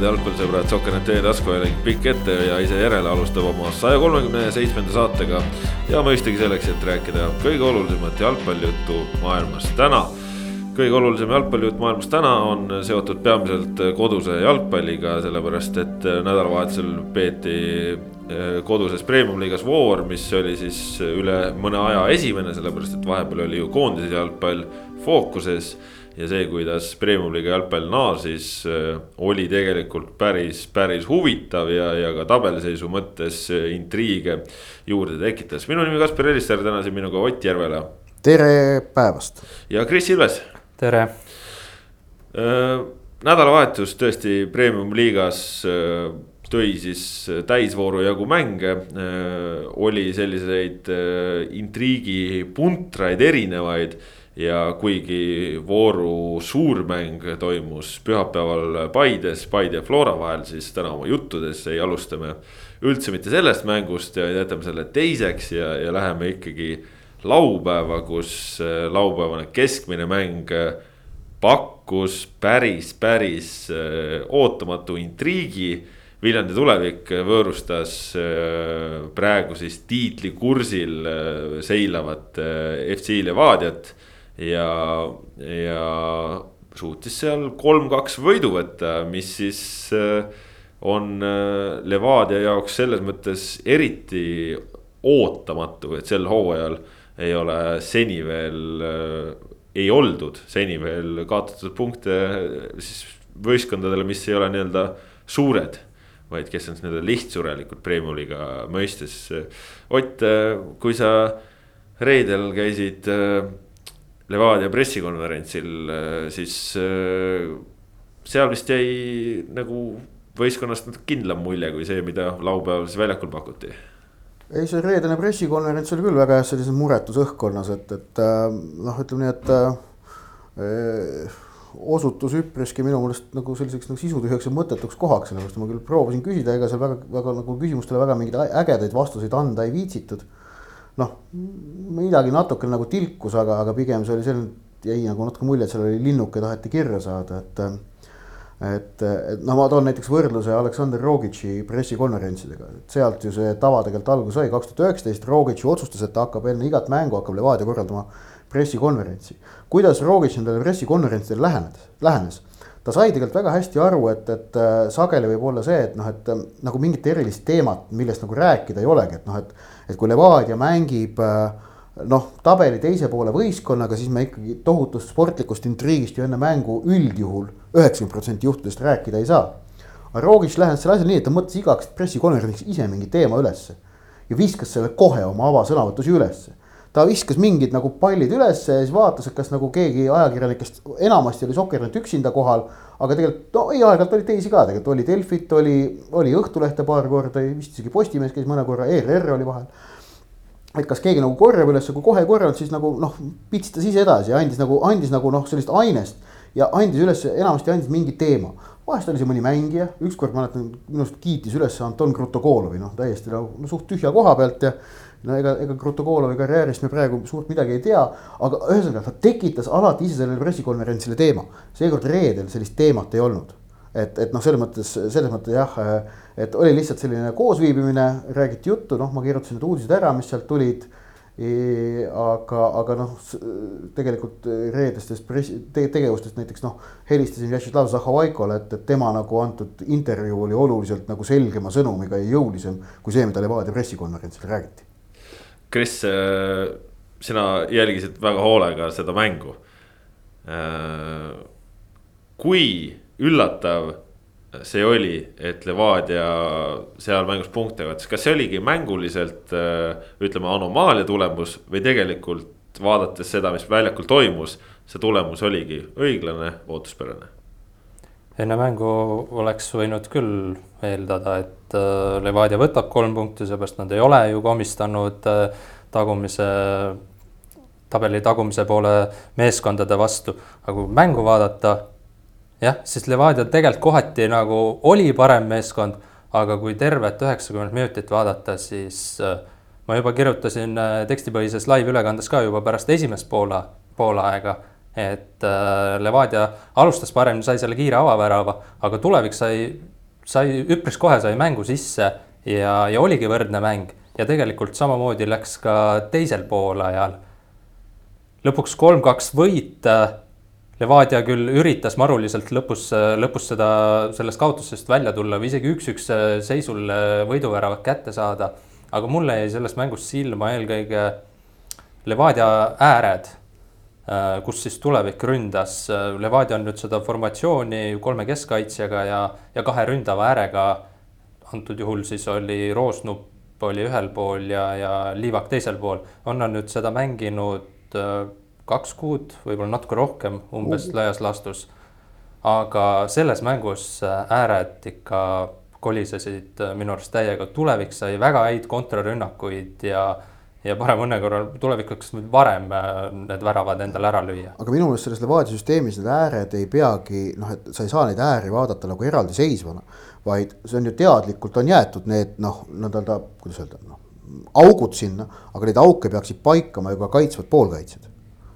head jalgpallisõbrad, Sokkernet e-tasku ja pikk ette ja ise järele alustab oma saja kolmekümne seitsmenda saatega. ja mõistagi selleks, et rääkida kõige olulisemat jalgpallijuttu maailmas täna. kõige olulisem jalgpallijutt maailmas täna on seotud peamiselt koduse jalgpalliga, sellepärast et nädalavahetusel peeti eh, koduses premium-liigas voor, mis oli siis üle mõne aja esimene, sellepärast et vahepeal oli ju koondise jalgpall fookuses ja see, kuidas Premium-liiga jalgpall naasis, äh, oli tegelikult päris, päris huvitav ja, ja ka tabeliseisu mõttes äh, intriige juurde tekitas. minu nimi Kaspar Elisser, täna siin minuga Ott Järvela. tere päevast. ja Kris Ilves. tere äh,. nädalavahetus tõesti Premium-liigas tõi siis täisvooru jagu mänge oli selliseid intriigipuntraid erinevaid ja kuigi vooru suurmäng toimus pühapäeval Paides, Paide ja Flora vahel, siis täna oma juttudes ei alusta me üldse mitte sellest mängust ja jätame selle teiseks ja, ja läheme ikkagi laupäeva, kus äh, laupäevane keskmine mäng äh, pakkus päris, päris äh, ootamatu intriigi. Viljandi tulevik võõrustas praegu siis tiitlikursil seilavat FC Levadiat ja, ja suutis seal kolm-kaks võidu võtta, mis siis äh, on äh, Levadia jaoks selles mõttes eriti ootamatu, et sel hooajal ei ole seni veel, äh, ei oldud seni veel kaotatud punkte siis võistkondadele, mis ei ole nii-öelda suured vaid kes on siis nii-öelda lihtsurelikud Premium-liiga mõistes. Ott, kui sa reedel käisid Levadia pressikonverentsil, äh, siis äh, seal vist jäi nagu võistkonnast natuke kindlam mulje kui see, mida laupäeval siis väljakul pakuti. ei, see reedene pressikonverents oli küll väga jah, sellises muretus õhkkonnas, et, et äh, noh, ütleme nii, et äh, osutus üpriski minu meelest nagu selliseks nagu sisutühjaks ja mõttetuks kohaks, sellepärast ma küll proovisin küsida, ega seal väga, väga nagu küsimustele väga mingeid ägedaid vastuseid anda ei viitsitud noh, midagi natuke nagu tilkus, aga, aga pigem see oli selline, jäi nagu natuke mulje, et seal oli linnuke taheti kirja saada, et. et, et noh, ma toon näiteks võrdluse Aleksandr Rogitši pressikonverentsidega, et sealt ju see tava tegelikult alguse sai, kaks tuhat üheksateist Rogitš otsustas, et ta hakkab enne igat mängu hakkab Levadia korraldama pressikonverentsi. kuidas Rogitš nendele pressikonverentsidele lähenes, lähenes? ta sai tegelikult väga hästi aru, et, et sageli võib olla see, et noh, et nagu mingit erilist teemat, millest nagu rääkida ei olegi, et noh, et et kui Levadia mängib äh, noh, tabeli teise poole võistkonnaga, siis me ikkagi tohutust sportlikust intriigist ju enne mängu üldjuhul üheksakümmend protsenti juhtudest rääkida ei saa. aga Rogic lähenes selle asja nii, et ta mõtles igaks pressikonverentsiks ise mingi teema ülesse ja viskas selle kohe oma avasõnavõtus ülesse ta viskas mingid nagu pallid ülesse ja siis vaatas, et kas nagu keegi ajakirjanikest, enamasti oli Sokernet üksinda kohal. aga tegelikult no ei, aeg-ajalt oli teisi ka, tegelikult oli Delfit, oli, oli Õhtulehte paar korda, vist isegi Postimees käis mõne korra, ERR oli vahel. et kas keegi nagu korjab üles, kui kohe ei korjanud, siis nagu noh, pitsitas ise edasi ja andis nagu, andis nagu noh, sellist ainest. ja andis üles, enamasti andis mingi teema vahest oli see mõni mängija, ükskord mäletan, minu arust kiitis üles Anton Krutokolovi, noh täiesti nagu no, suht tühja koha pealt ja no ega, ega Krutokolovi karjäärist me praegu suurt midagi ei tea, aga ühesõnaga ta tekitas alati ise sellele pressikonverentsile teema. seekord reedel sellist teemat ei olnud. et, et noh, selles mõttes, selles mõttes jah, et oli lihtsalt selline koosviibimine, räägiti juttu, noh, ma kirjutasin need uudised ära, mis sealt tulid e,. aga, aga noh, tegelikult reedestest pressi te, tegevustest näiteks noh, helistasin Vjatšeslav Zahhovaikole, et, et tema nagu antud intervjuu oli oluliselt nagu selgema sõnumiga ja jõulisem kui see, mida Levadia pressikonverentsil räägiti Kris, äh, sina jälgisid väga hoolega seda mängu. Äh, kui üllatav see oli, et Levadia seal mängus punkte kaotas, kas see oligi mänguliselt äh, ütleme anomaalia tulemus või tegelikult vaadates seda, mis väljakul toimus, see tulemus oligi õiglane, ootuspärane? Enne mängu oleks võinud küll eeldada, et äh, Levadia võtab kolm punkti, seepärast nad ei ole ju komistanud äh, tagumise, tabeli tagumise poole meeskondade vastu. aga kui mängu vaadata, jah, siis Levadia tegelikult kohati nagu oli parem meeskond, aga kui tervet üheksakümmend minutit vaadata, siis äh, ma juba kirjutasin tekstipõhises live-ülekandes ka juba pärast esimest poola, poolaega, et äh, Levadia alustas paremini, sai selle kiire avavärava, aga tulevik sai, sai üpris kohe sai mängu sisse ja, ja oligi võrdne mäng ja tegelikult samamoodi läks ka teisel poolajal. lõpuks kolm-kaks võit. Levadia küll üritas maruliselt lõpus, lõpus seda, sellest kaotusest välja tulla või isegi üks-üks seisul võiduväravat kätte saada. aga mulle jäi sellest mängust silma eelkõige Levadia ääred kus siis tulevik ründas. Levadia on nüüd seda formatsiooni kolme keskkaitsjaga ja, ja kahe ründava äärega. antud juhul siis oli Roosnup oli ühel pool ja, ja Liivak teisel pool. on nad nüüd seda mänginud äh, kaks kuud, võib-olla natuke rohkem, umbes laias laastus. aga selles mängus äh, ääred ikka kolisesid äh, minu arust täiega, tulevik sai väga häid kontrarünnakuid ja ja parema õnne korral tulevikus varem need väravad endale ära lüüa. aga minu meelest selles Levadia süsteemis need ääred ei peagi noh, et sa ei saa neid ääri vaadata nagu eraldiseisvana vaid see on ju teadlikult on jäetud need noh, nii-öelda kuidas öelda, noh augud sinna, aga neid auke peaksid paikama ju ka kaitsvad poolkaitsjad.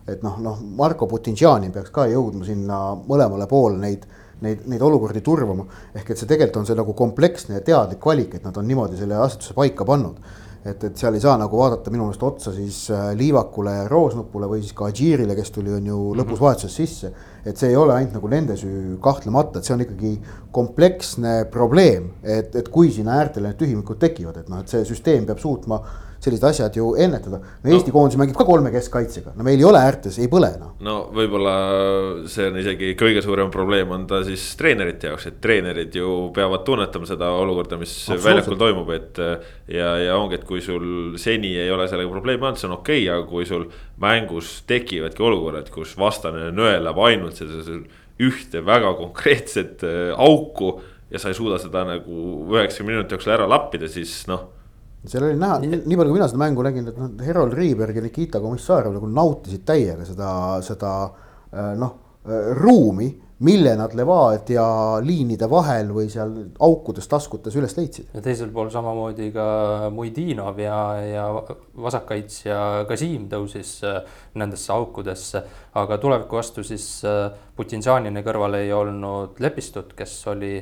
et noh, noh Marko Putinšanin peaks ka jõudma sinna mõlemale poole neid, neid, neid olukordi turvama. ehk et see tegelikult on see nagu kompleksne ja teadlik valik, et nad on niimoodi selle asetuse paika pannud et, et seal ei saa nagu vaadata minu meelest otsa siis äh, Liivakule ja Roosnupule või siis ka Adžiirile, kes tuli, on ju -hmm. lõpus vahetuses sisse. et see ei ole ainult nagu nende süü kahtlemata, et see on ikkagi kompleksne probleem, et, et kui sinna äärtele need tühimikud tekivad, et noh, et see süsteem peab suutma sellised asjad ju ennetada. no Eesti no. koondis mängib ka kolme keskkaitsega, no meil ei ole äärtes, ei põle noh. no võib-olla see on isegi kõige suurem probleem on ta siis treenerite jaoks, et treenerid ju peavad tunnetama seda olukorda, mis väljakul toimub, et. ja, ja ongi, et kui sul seni ei ole sellega probleemi olnud, see on okei okay,, aga kui sul mängus tekivadki olukorrad, kus vastane nõelab ainult seda ühte väga konkreetset äh, auku ja sa ei suuda seda nagu üheksakümne minuti jooksul ära lappida, siis noh seal oli näha, nii palju kui mina seda mängu nägin, et noh, Herold Riiberg ja Nikita Komissarov nagu nautisid täiega seda, seda äh, noh, äh, ruumi, mille nad Levadia liinide vahel või seal aukudes, taskutes üles leidsid. ja teisel pool samamoodi ka Muidinov ja, ja vasakkaitsja Kasim tõusis äh, nendesse aukudesse. aga tuleviku vastu siis Putinsanini kõrval ei olnud Lepistut, kes oli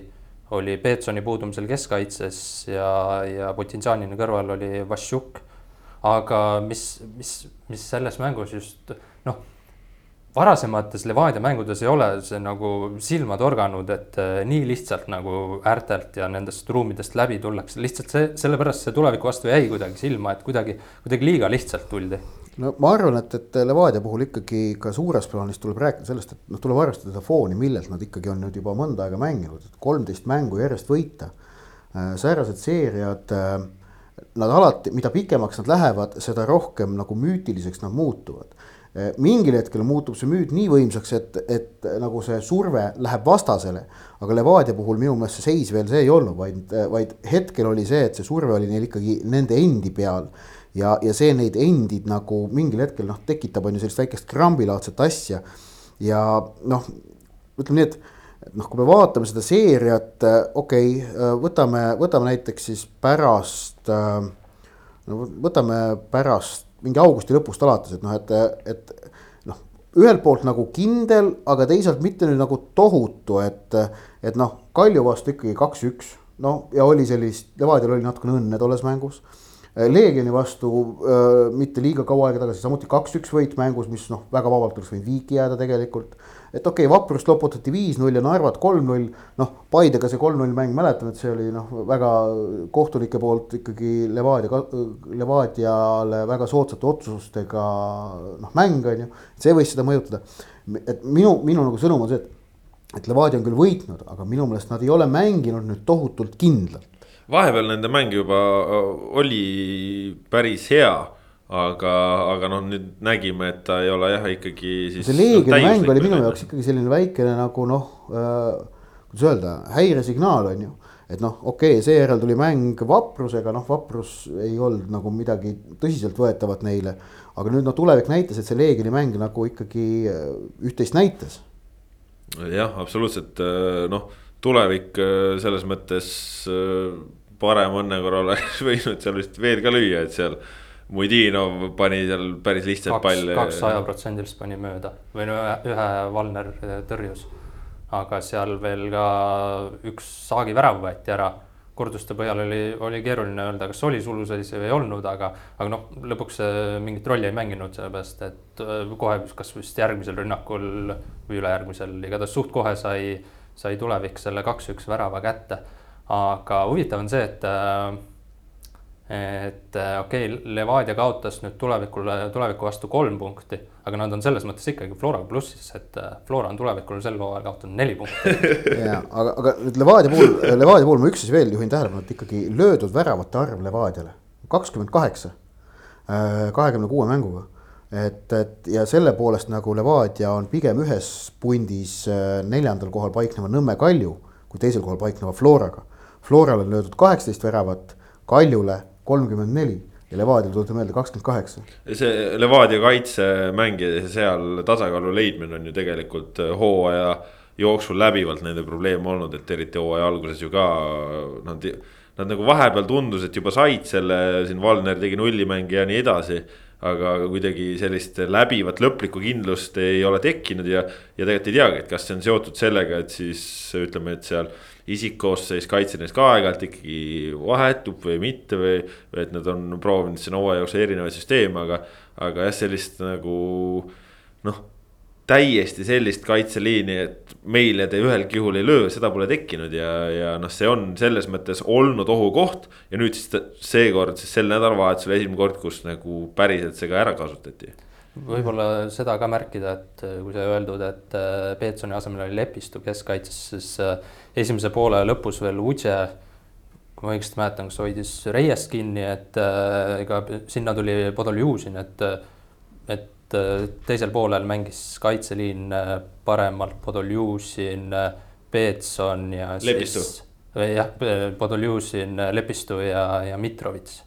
oli Peetsoni puudumisel keskkaitses ja, ja Putinsanini kõrval oli Vassiuk. aga mis, mis, mis selles mängus just noh, varasemates Levadia mängudes ei ole see nagu silma torganud, et eh, nii lihtsalt nagu äärtelt ja nendest ruumidest läbi tullakse, lihtsalt see, sellepärast see tuleviku vastu jäi kuidagi silma, et kuidagi, kuidagi liiga lihtsalt tuldi no ma arvan, et, et Levadia puhul ikkagi ka suures plaanis tuleb rääkida sellest, et noh, tuleb arvestada fooni, millelt nad ikkagi on nüüd juba mõnda aega mänginud, et kolmteist mängu järjest võita. Äh, säärased seeriad, äh, nad alati, mida pikemaks nad lähevad, seda rohkem nagu müütiliseks nad muutuvad. Äh, mingil hetkel muutub see müüt nii võimsaks, et, et nagu see surve läheb vastasele. aga Levadia puhul minu meelest see seis veel see ei olnud, vaid, vaid hetkel oli see, et see surve oli neil ikkagi nende endi peal ja, ja see neid endid nagu mingil hetkel noh, tekitab on ju sellist väikest krambilaadset asja. ja noh, ütleme nii, et, noh, kui me vaatame seda seeriat, okei okay,, võtame, võtame näiteks siis pärast. No võtame pärast mingi augusti lõpust alates, et noh, et, et noh, ühelt poolt nagu kindel, aga teisalt mitte nüüd nagu tohutu, et, et noh, Kalju vastu ikkagi kaks-üks. noh, ja oli sellist, Levadial oli natukene õnne tolles mängus Leegioni vastu äh, mitte liiga kaua aega tagasi samuti kaks-üks võit mängus, mis noh, väga vabalt oleks võinud viiki jääda tegelikult. et okei okay,, Vaprust loputati viis-null ja Narvat kolm-null, noh, Paidega see kolm-null mäng, mäletan, et see oli noh, väga kohtunike poolt ikkagi Levadia, Levadiale väga soodsate otsustega noh, mäng on ju. see võis seda mõjutada. et minu, minu nagu sõnum on see, et, et Levadia on küll võitnud, aga minu meelest nad ei ole mänginud nüüd tohutult kindlalt vahepeal nende mäng juba oli päris hea aga, aga noh, nüüd nägime, et ta ei ole jah, ikkagi siis. see Leegioni mäng oli minu jaoks ikkagi selline väikene nagu noh äh,, kuidas öelda, häiresignaal on ju. et noh, okei okay,, seejärel tuli mäng Vaprusega, noh, Vaprus ei olnud nagu midagi tõsiseltvõetavat neile. aga nüüd noh, tulevik näitas, et see Leegioni mäng nagu ikkagi üht-teist näitas. jah, absoluutselt noh tulevik selles mõttes parem õnne korral oleks võinud seal vist veel ka lüüa, et seal Muidinov pani seal päris lihtsalt kaks, palle. kaks sajaprotsendilist pani mööda või no ühe, Valner tõrjus. aga seal veel ka üks saagivärav võeti ära. korduste põhjal oli, oli keeruline öelda, kas oli suluseis või ei olnud, aga, aga noh, lõpuks see mingit rolli ei mänginud, sellepärast et äh, kohe, kas vist järgmisel rünnakul või ülejärgmisel, igatahes suht kohe sai, sai tulevik selle kaks-üks värava kätte. Aga huvitav on see, et äh, et äh, okei okay,, Levadia kaotas nüüd tulevikule, tuleviku vastu kolm punkti, aga nad on selles mõttes ikkagi Floraga plussis, et äh, Flora on tulevikul sel hooajal kaotanud neli punkti. ja, aga, aga nüüd Levadia puhul, Levadia puhul ma üks asi veel juhin tähelepanu, et ikkagi löödud väravate arv Levadiale, kakskümmend kaheksa, kahekümne kuue mänguga. et, et ja selle poolest nagu Levadia on pigem ühes pundis neljandal kohal paikneva Nõmme Kalju kui teisel kohal paikneva Floraga. Floral on löödud kaheksateist väravat, Kaljule kolmkümmend neli ja Levadial tuletan meelde kakskümmend kaheksa. see Levadia kaitsemäng ja seal tasakaalu leidmine on ju tegelikult äh, hooaja jooksul läbivalt nende probleem olnud, et eriti hooaja alguses ju ka nad, nad nagu vahepeal tundus, et juba said selle, siin Valner tegi nullimänge ja nii edasi aga kuidagi sellist läbivat lõplikku kindlust ei ole tekkinud ja, ja tegelikult ei teagi, et kas see on seotud sellega, et siis ütleme, et seal isikkoosseis kaitsedes ka aeg-ajalt ikkagi vahetub või mitte või, või et nad on proovinud siin hooaja jooksul erinevaid süsteeme, aga, aga jah, sellist nagu noh täiesti sellist kaitseliini, et meile te ühelgi juhul ei löö, seda pole tekkinud ja, ja noh, see on selles mõttes olnud ohukoht. ja nüüd siis seekord siis sel nädalavahetusel esimene kord, kus nagu päriselt see ka ära kasutati võib-olla seda ka märkida, et äh, kui sai öeldud, et äh, Peetsoni asemel oli Lepistu keskkaitses, siis äh, esimese poole lõpus veel Udže, kui ma õigesti mäletan, kas hoidis Reiest kinni, et ega sinna tuli Podoljužin, et, et teisel poolel mängis kaitseliin paremalt Podoljužin, Peetson ja Lepistu. siis jah, Podoljužin, Lepistu ja, ja Mitrovits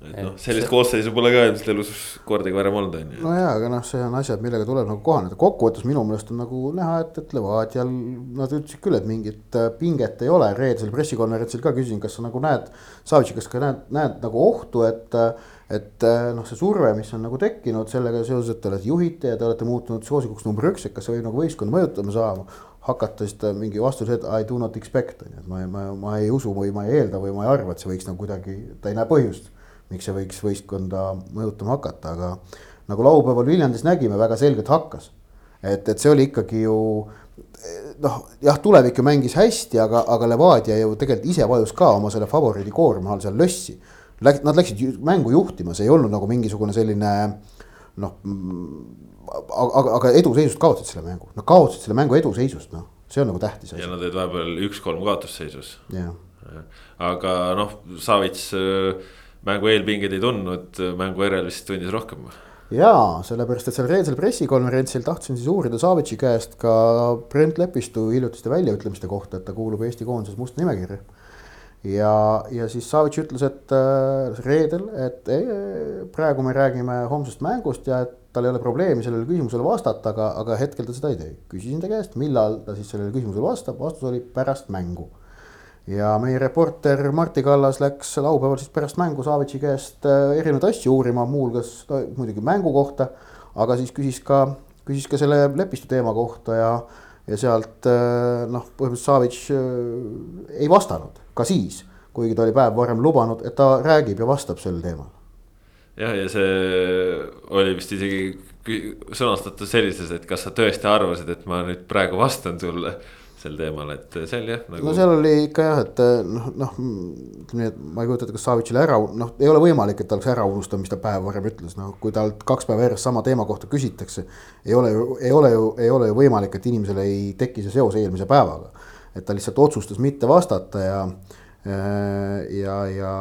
et noh, sellist see... koosseisu pole ka ilmselt elus kordagi varem olnud, on ju. no jaa, aga noh, see on asjad, millega tuleb nagu kohaneda, kokkuvõttes minu meelest on nagu näha, et, et Levadial nad ütlesid küll, et mingit äh, pinget ei ole, reedesel pressikonverentsil ka küsisin, kas sa nagu näed. Savitsi, kas ka näed, näed nagu ohtu, et, et äh, noh, see surve, mis on nagu tekkinud sellega seoses, et te olete juhite ja te olete muutunud soosikuks number üks, et kas see võib nagu võistkonda mõjutama saama hakata siis mingi vastuse, et I do not expect on ju, et ma, ma, ma ei usu või ma ei eelda või ma ei arva, et see võiks nagu kuidagi, ta ei näe põhjust miks see võiks võistkonda mõjutama hakata, aga nagu laupäeval Viljandis nägime, väga selgelt hakkas. et, et see oli ikkagi ju noh, jah, tulevik ju mängis hästi, aga, aga Levadia ju tegelikult ise vajus ka oma selle favoriidi koorma all seal lössi. Läk-, nad läksid mängu juhtima, see ei olnud nagu mingisugune selline noh, aga, aga eduseisust kaotasid selle mängu, nad kaotasid selle mängu eduseisust, noh, see on nagu tähtis. ja nad olid vahepeal üks-kolm kaotusseisus. aga noh, Savits äh, mängu eelpingeid ei tundnud, mängu järel vist tundis rohkem. jaa, sellepärast et seal reedesel pressikonverentsil tahtsin siis uurida Savitsi käest ka Brent Lepistu hiljutiste väljaütlemiste kohta, et ta kuulub Eesti koondises musta nimekirja. ja, ja siis Savits ütles, et äh, reedel, et ei, praegu me räägime homsest mängust ja et tal ei ole probleemi sellele küsimusele vastata, aga, aga hetkel ta seda ei tee. küsisin ta käest, millal ta siis sellele küsimusele vastab, vastus oli pärast mängu ja meie reporter Martti Kallas läks laupäeval siis pärast mängu Savitsi käest äh, erinevaid asju uurima, muuhulgas muidugi mängu kohta. aga siis küsis ka, küsis ka selle lepistu teema kohta ja, ja sealt äh, noh, põhimõtteliselt Savits äh, ei vastanud ka siis, kuigi ta oli päev varem lubanud, et ta räägib ja vastab sel teemal. jah, ja see oli vist isegi sõnastatud sellises, et kas sa tõesti arvasid, et ma nüüd praegu vastan sulle sel teemal, et see oli jah nagu.... no seal oli ikka jah, et noh, noh ütleme nii, et ma ei kujuta ette, kas Savitšile ära, noh, ei ole võimalik, et ta oleks ära unustanud, mis ta päev varem ütles, noh, kui talt kaks päeva järjest sama teema kohta küsitakse. ei ole ju, ei ole ju, ei ole ju võimalik, et inimesel ei teki see seos eelmise päevaga. et ta lihtsalt otsustas mitte vastata ja, ja, ja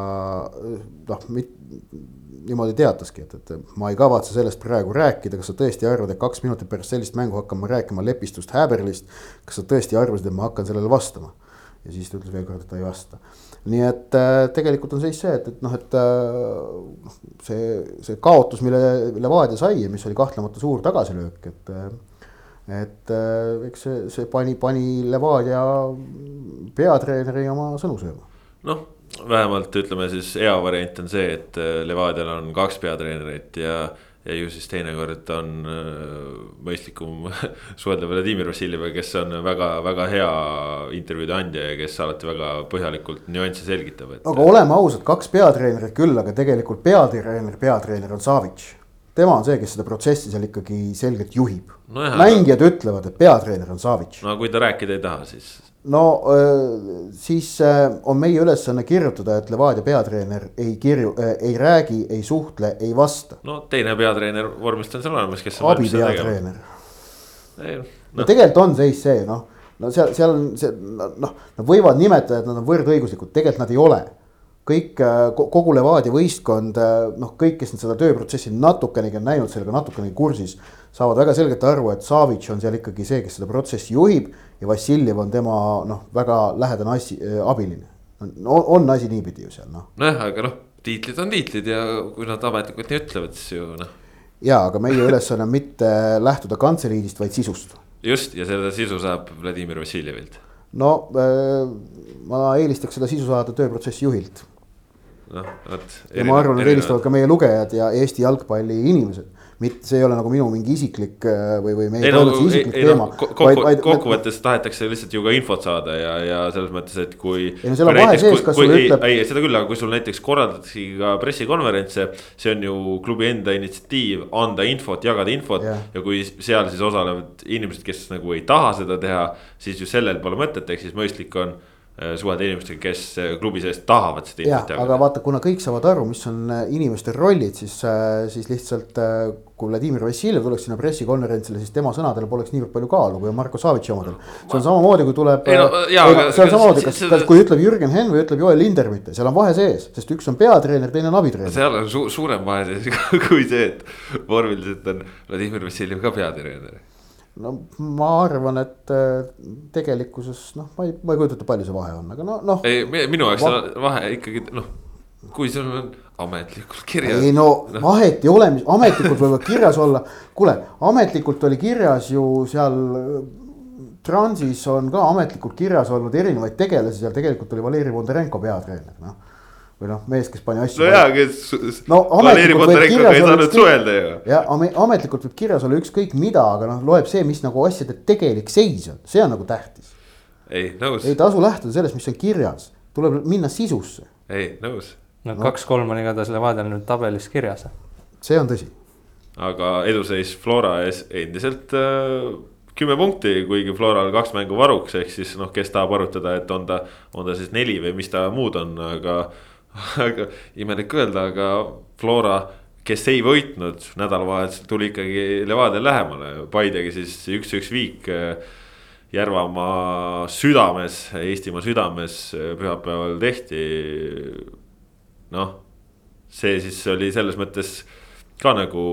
noh, niimoodi teataski, et, et ma ei kavatse sellest praegu rääkida, kas sa tõesti arvad, et kaks minutit pärast sellist mängu hakkan ma rääkima lepistust Häberlist. kas sa tõesti arvasid, et ma hakkan sellele vastama? ja siis ta ütles veel kord, et ta ei vasta. nii et äh, tegelikult on seis see, et, et noh, et äh, see, see kaotus, mille Levadia sai ja mis oli kahtlemata suur tagasilöök, et äh, et äh, eks see, see pani, pani Levadia peatreeneri oma sõnu sööma. Noh vähemalt ütleme siis hea variant on see, et äh, Levadial on kaks peatreenerit ja ja ju siis teinekord on mõistlikum suhelda Vladimir Vassiljeviga, kes on väga-väga hea intervjuude andja ja kes alati väga põhjalikult nüansse selgitab et.... aga oleme ausad, kaks peatreenerit küll, aga tegelikult peatreener, peatreener on Savitš tema on see, kes seda protsessi seal ikkagi selgelt juhib no. mängijad aga... ütlevad, et peatreener on Savitš. no kui ta rääkida ei taha, siis. No siis on meie ülesanne kirjutada, et Levadia peatreener ei kirju-, ei räägi, ei suhtle, ei vasta. no teine peatreener vormist on seal olemas, kes. abipeatreener. no, no tegelikult on seis see noh, no seal, seal on see noh, nad võivad nimetada, et nad on võrdõiguslikud, tegelikult nad ei ole kõik, äh, kogu Levadia võistkond, äh, noh, kõik, kes seda tööprotsessi natukenegi on näinud, sellega natukenegi kursis, saavad väga selgelt aru, et Savitš on seal ikkagi see, kes seda protsessi juhib ja Vassiljev on tema noh, väga lähedane asi äh,, abiline. on, on asi niipidi ju seal noh. nojah, aga noh, tiitlid on tiitlid ja kui nad ametlikult nii ütlevad, siis ju noh. ja, aga meie ülesanne on mitte lähtuda kantseliidist, vaid sisust. just ja seda sisu saab Vladimir Vassiljevilt no ma eelistaks seda sisu saada tööprotsessi juhilt noh, vot. ja ma arvan, et eelistavad ka meie lugejad ja Eesti jalgpalli inimesed mitte, see ei ole nagu minu mingi isiklik äh, või, või meie toimetuse isiklik ei, teema no,. kokku, kokkuvõttes tahetakse lihtsalt ju ka infot saada ja, ja selles mõttes, et kui. ei no seal on vahe sees, kas sul ütleb. ei, seda küll, aga kui sul näiteks korraldatakse ka pressikonverentse, see on ju klubi enda initsiatiiv anda infot, jagada infot yeah. ja kui seal siis osalevad inimesed, kes nagu ei taha seda teha, siis ju sellel pole mõtet, ehk siis mõistlik on suhelda inimestega, kes äh, klubi sees tahavad seda infot jagada. aga vaata, kuna kõik saavad aru, mis on äh, inimeste rollid, siis, siis lihtsalt kui Vladimir Vassiljev tuleks sinna pressikonverentsile, siis tema sõnadel poleks niivõrd palju kaalu, kui on Marko Savitši omadel. see on samamoodi, kui tuleb. No, see on samamoodi, kas, kas, kui ütleb Jürgen Henn või ütleb Joel Lindermitte, seal on vahe sees, sest üks on peatreener, teine on abitreener. seal on su suurem vahe sees kui see, et vormiliselt on Vladimir Vassiljev ka peatreener no ma arvan, et äh, tegelikkuses noh, ma ei, ma ei kujuta ette, palju see vahe on, aga no, noh. ei, minu jaoks va vahe ikkagi noh, kui sul on ametlikult kirjas. ei no, no. vahet ei ole, mis ametlikult võivad kirjas olla, kuule, ametlikult oli kirjas ju seal. Transis on ka ametlikult kirjas olnud erinevaid tegelasi, seal tegelikult oli Valeri Bondarenko peatreener, noh või noh, mees, kes pani asju. no jaa, kes no, ametlikult võib kirjas ei saanud suhelda ju. jah, ametlikult võib kirjas olla ükskõik mida, aga noh, loeb see, mis nagu asjade tegelik seis on, see on nagu tähtis. ei, nõus. ei tasu lähtuda sellest, mis on kirjas, tuleb minna sisusse. ei, nõus. no kaks-kolm on igatahes Levadial nüüd tabelis kirjas. see on tõsi. aga eduseis Flora ees endiselt äh, kümme punkti, kuigi Floral kaks mängu varuks, ehk siis noh, kes tahab arutada, et on ta, on ta siis neli või mis ta muud on, aga aga imelik öelda, aga Flora, kes ei võitnud nädalavahetusel, tuli ikkagi Levadial lähemale, Paidega siis üks-üks viik. Eh, Järvamaa südames, Eestimaa südames eh, pühapäeval tehti. noh, see siis oli selles mõttes ka nagu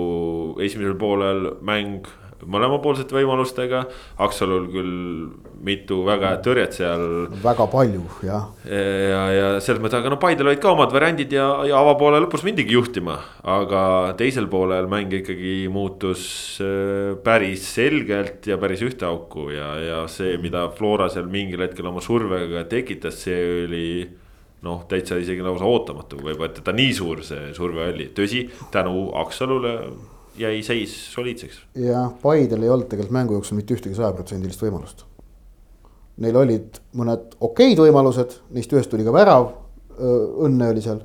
esimesel poolel mäng mõlemapoolsete võimalustega. Aksalul küll mitu väga head tõrjet seal. väga palju, jah. ja, ja selles mõttes, aga no Paidel olid ka omad variandid ja, ja avapoole lõpus mindigi juhtima. aga teisel poolel mäng ikkagi muutus äh, päris selgelt ja päris ühte auku ja, ja see, mida Flora seal mingil hetkel oma survega tekitas, see oli noh, täitsa isegi lausa ootamatu võib-olla, et ta nii suur see surve oli, tõsi, tänu Aksalule jäi seis soliidseks. jah, Paidel ei olnud tegelikult mängu jooksul mitte ühtegi sajaprotsendilist võimalust. Neil olid mõned okeid võimalused, neist ühest tuli ka värav, õnne oli seal.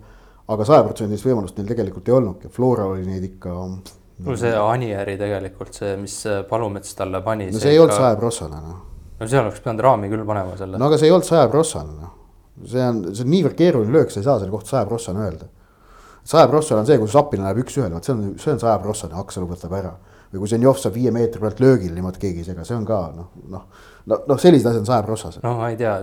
aga sajaprotsendilist võimalust neil tegelikult ei olnud ja Flora oli neid ikka. no see Anieri tegelikult see, mis Palumets talle pani. no see, see ei olnud sajaprossane noh. no seal oleks pidanud raami küll panema selle. no aga see ei olnud sajaprossane noh. see on, see on niivõrd keeruline löök, sa ei saa selle kohta sajaprossane öelda saja prossane on see, kui Sapina läheb üks-ühele, vot see on, see on saja prossane, Aksalu võtab ära. või kui Zenjov saab viie meetri pealt löögil, niimoodi keegi ei sega, see on ka noh, noh. no, noh, sellised asjad on saja prossased. no ma ei tea,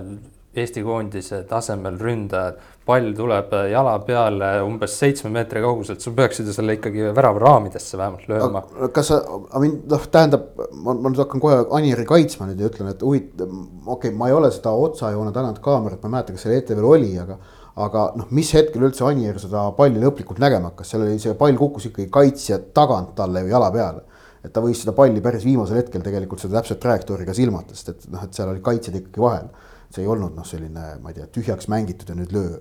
Eesti koondise tasemel ründajad, pall tuleb jala peale umbes seitsme meetri kauguselt, sa peaksid ju selle ikkagi väravaraamidesse vähemalt lööma. kas sa, noh, tähendab, ma, ma nüüd hakkan kohe Anieri kaitsma nüüd ja ütlen, et huvitav, okei okay,, ma ei ole seda otsajoone tagant kaamerat, ma ei mäleta, kas seal ETV-l oli, aga aga noh, mis hetkel üldse Anier seda palli lõplikult nägema hakkas, seal oli see pall kukkus ikkagi kaitsja tagant talle ju jala peale. et ta võis seda palli päris viimasel hetkel tegelikult seda täpset trajektoori ka silmata, sest et noh, et seal olid kaitsjad ikkagi vahel. see ei olnud noh, selline, ma ei tea, tühjaks mängitud ja nüüd löö.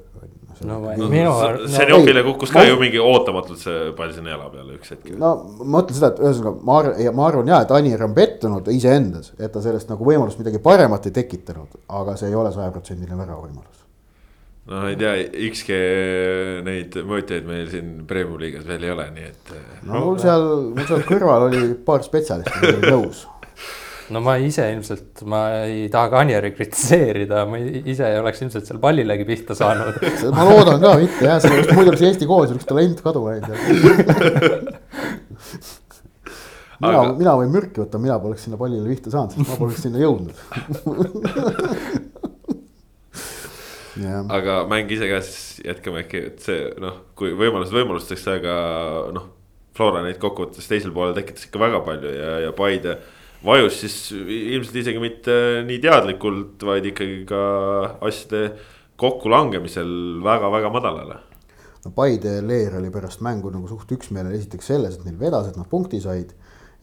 no no, minu no, no, Senjokile kukkus ka ma- ju mingi ootamatult see pall sinna jala peale üks hetk. no ma mõtlen seda, et ühesõnaga ma arvan, ja ma arvan ja, et Anir on pettunud iseendas, et ta sellest nagu võimalust midagi paremat ei tekitanud, aga see ei ole sajaprotsendiline väravavõimalus. No ei tea, XG neid mõõtjaid meil siin Premium liigas veel ei ole, nii et. no mul seal, mul seal kõrval oli paar spetsialisti, kes olid nõus. no ma ise ilmselt, ma ei taha ka Anijärvi kritiseerida, ma ise ei oleks ilmselt seal pallilegi pihta saanud. ma loodan ka mitte jah, sellepärast muidu oleks Eesti koos oleks talent kaduma läinud. mina Aga-, mina võin mürki võtta, mina poleks sinna pallile pihta saanud, sest ma poleks sinna jõudnud. jah, aga mäng ise ka siis jätkame äkki, et see noh, kui võimalused võimalusteks, aga noh. Flora neid kokkuvõttes teisel poolel tekitas ikka väga palju ja, ja Paide vajus siis ilmselt isegi mitte nii teadlikult, vaid ikkagi ka asjade kokkulangemisel väga-väga madalale. no Paide Leer oli pärast mängu nagu suht üksmeelel, esiteks selles, et neil vedas, et nad punkti said.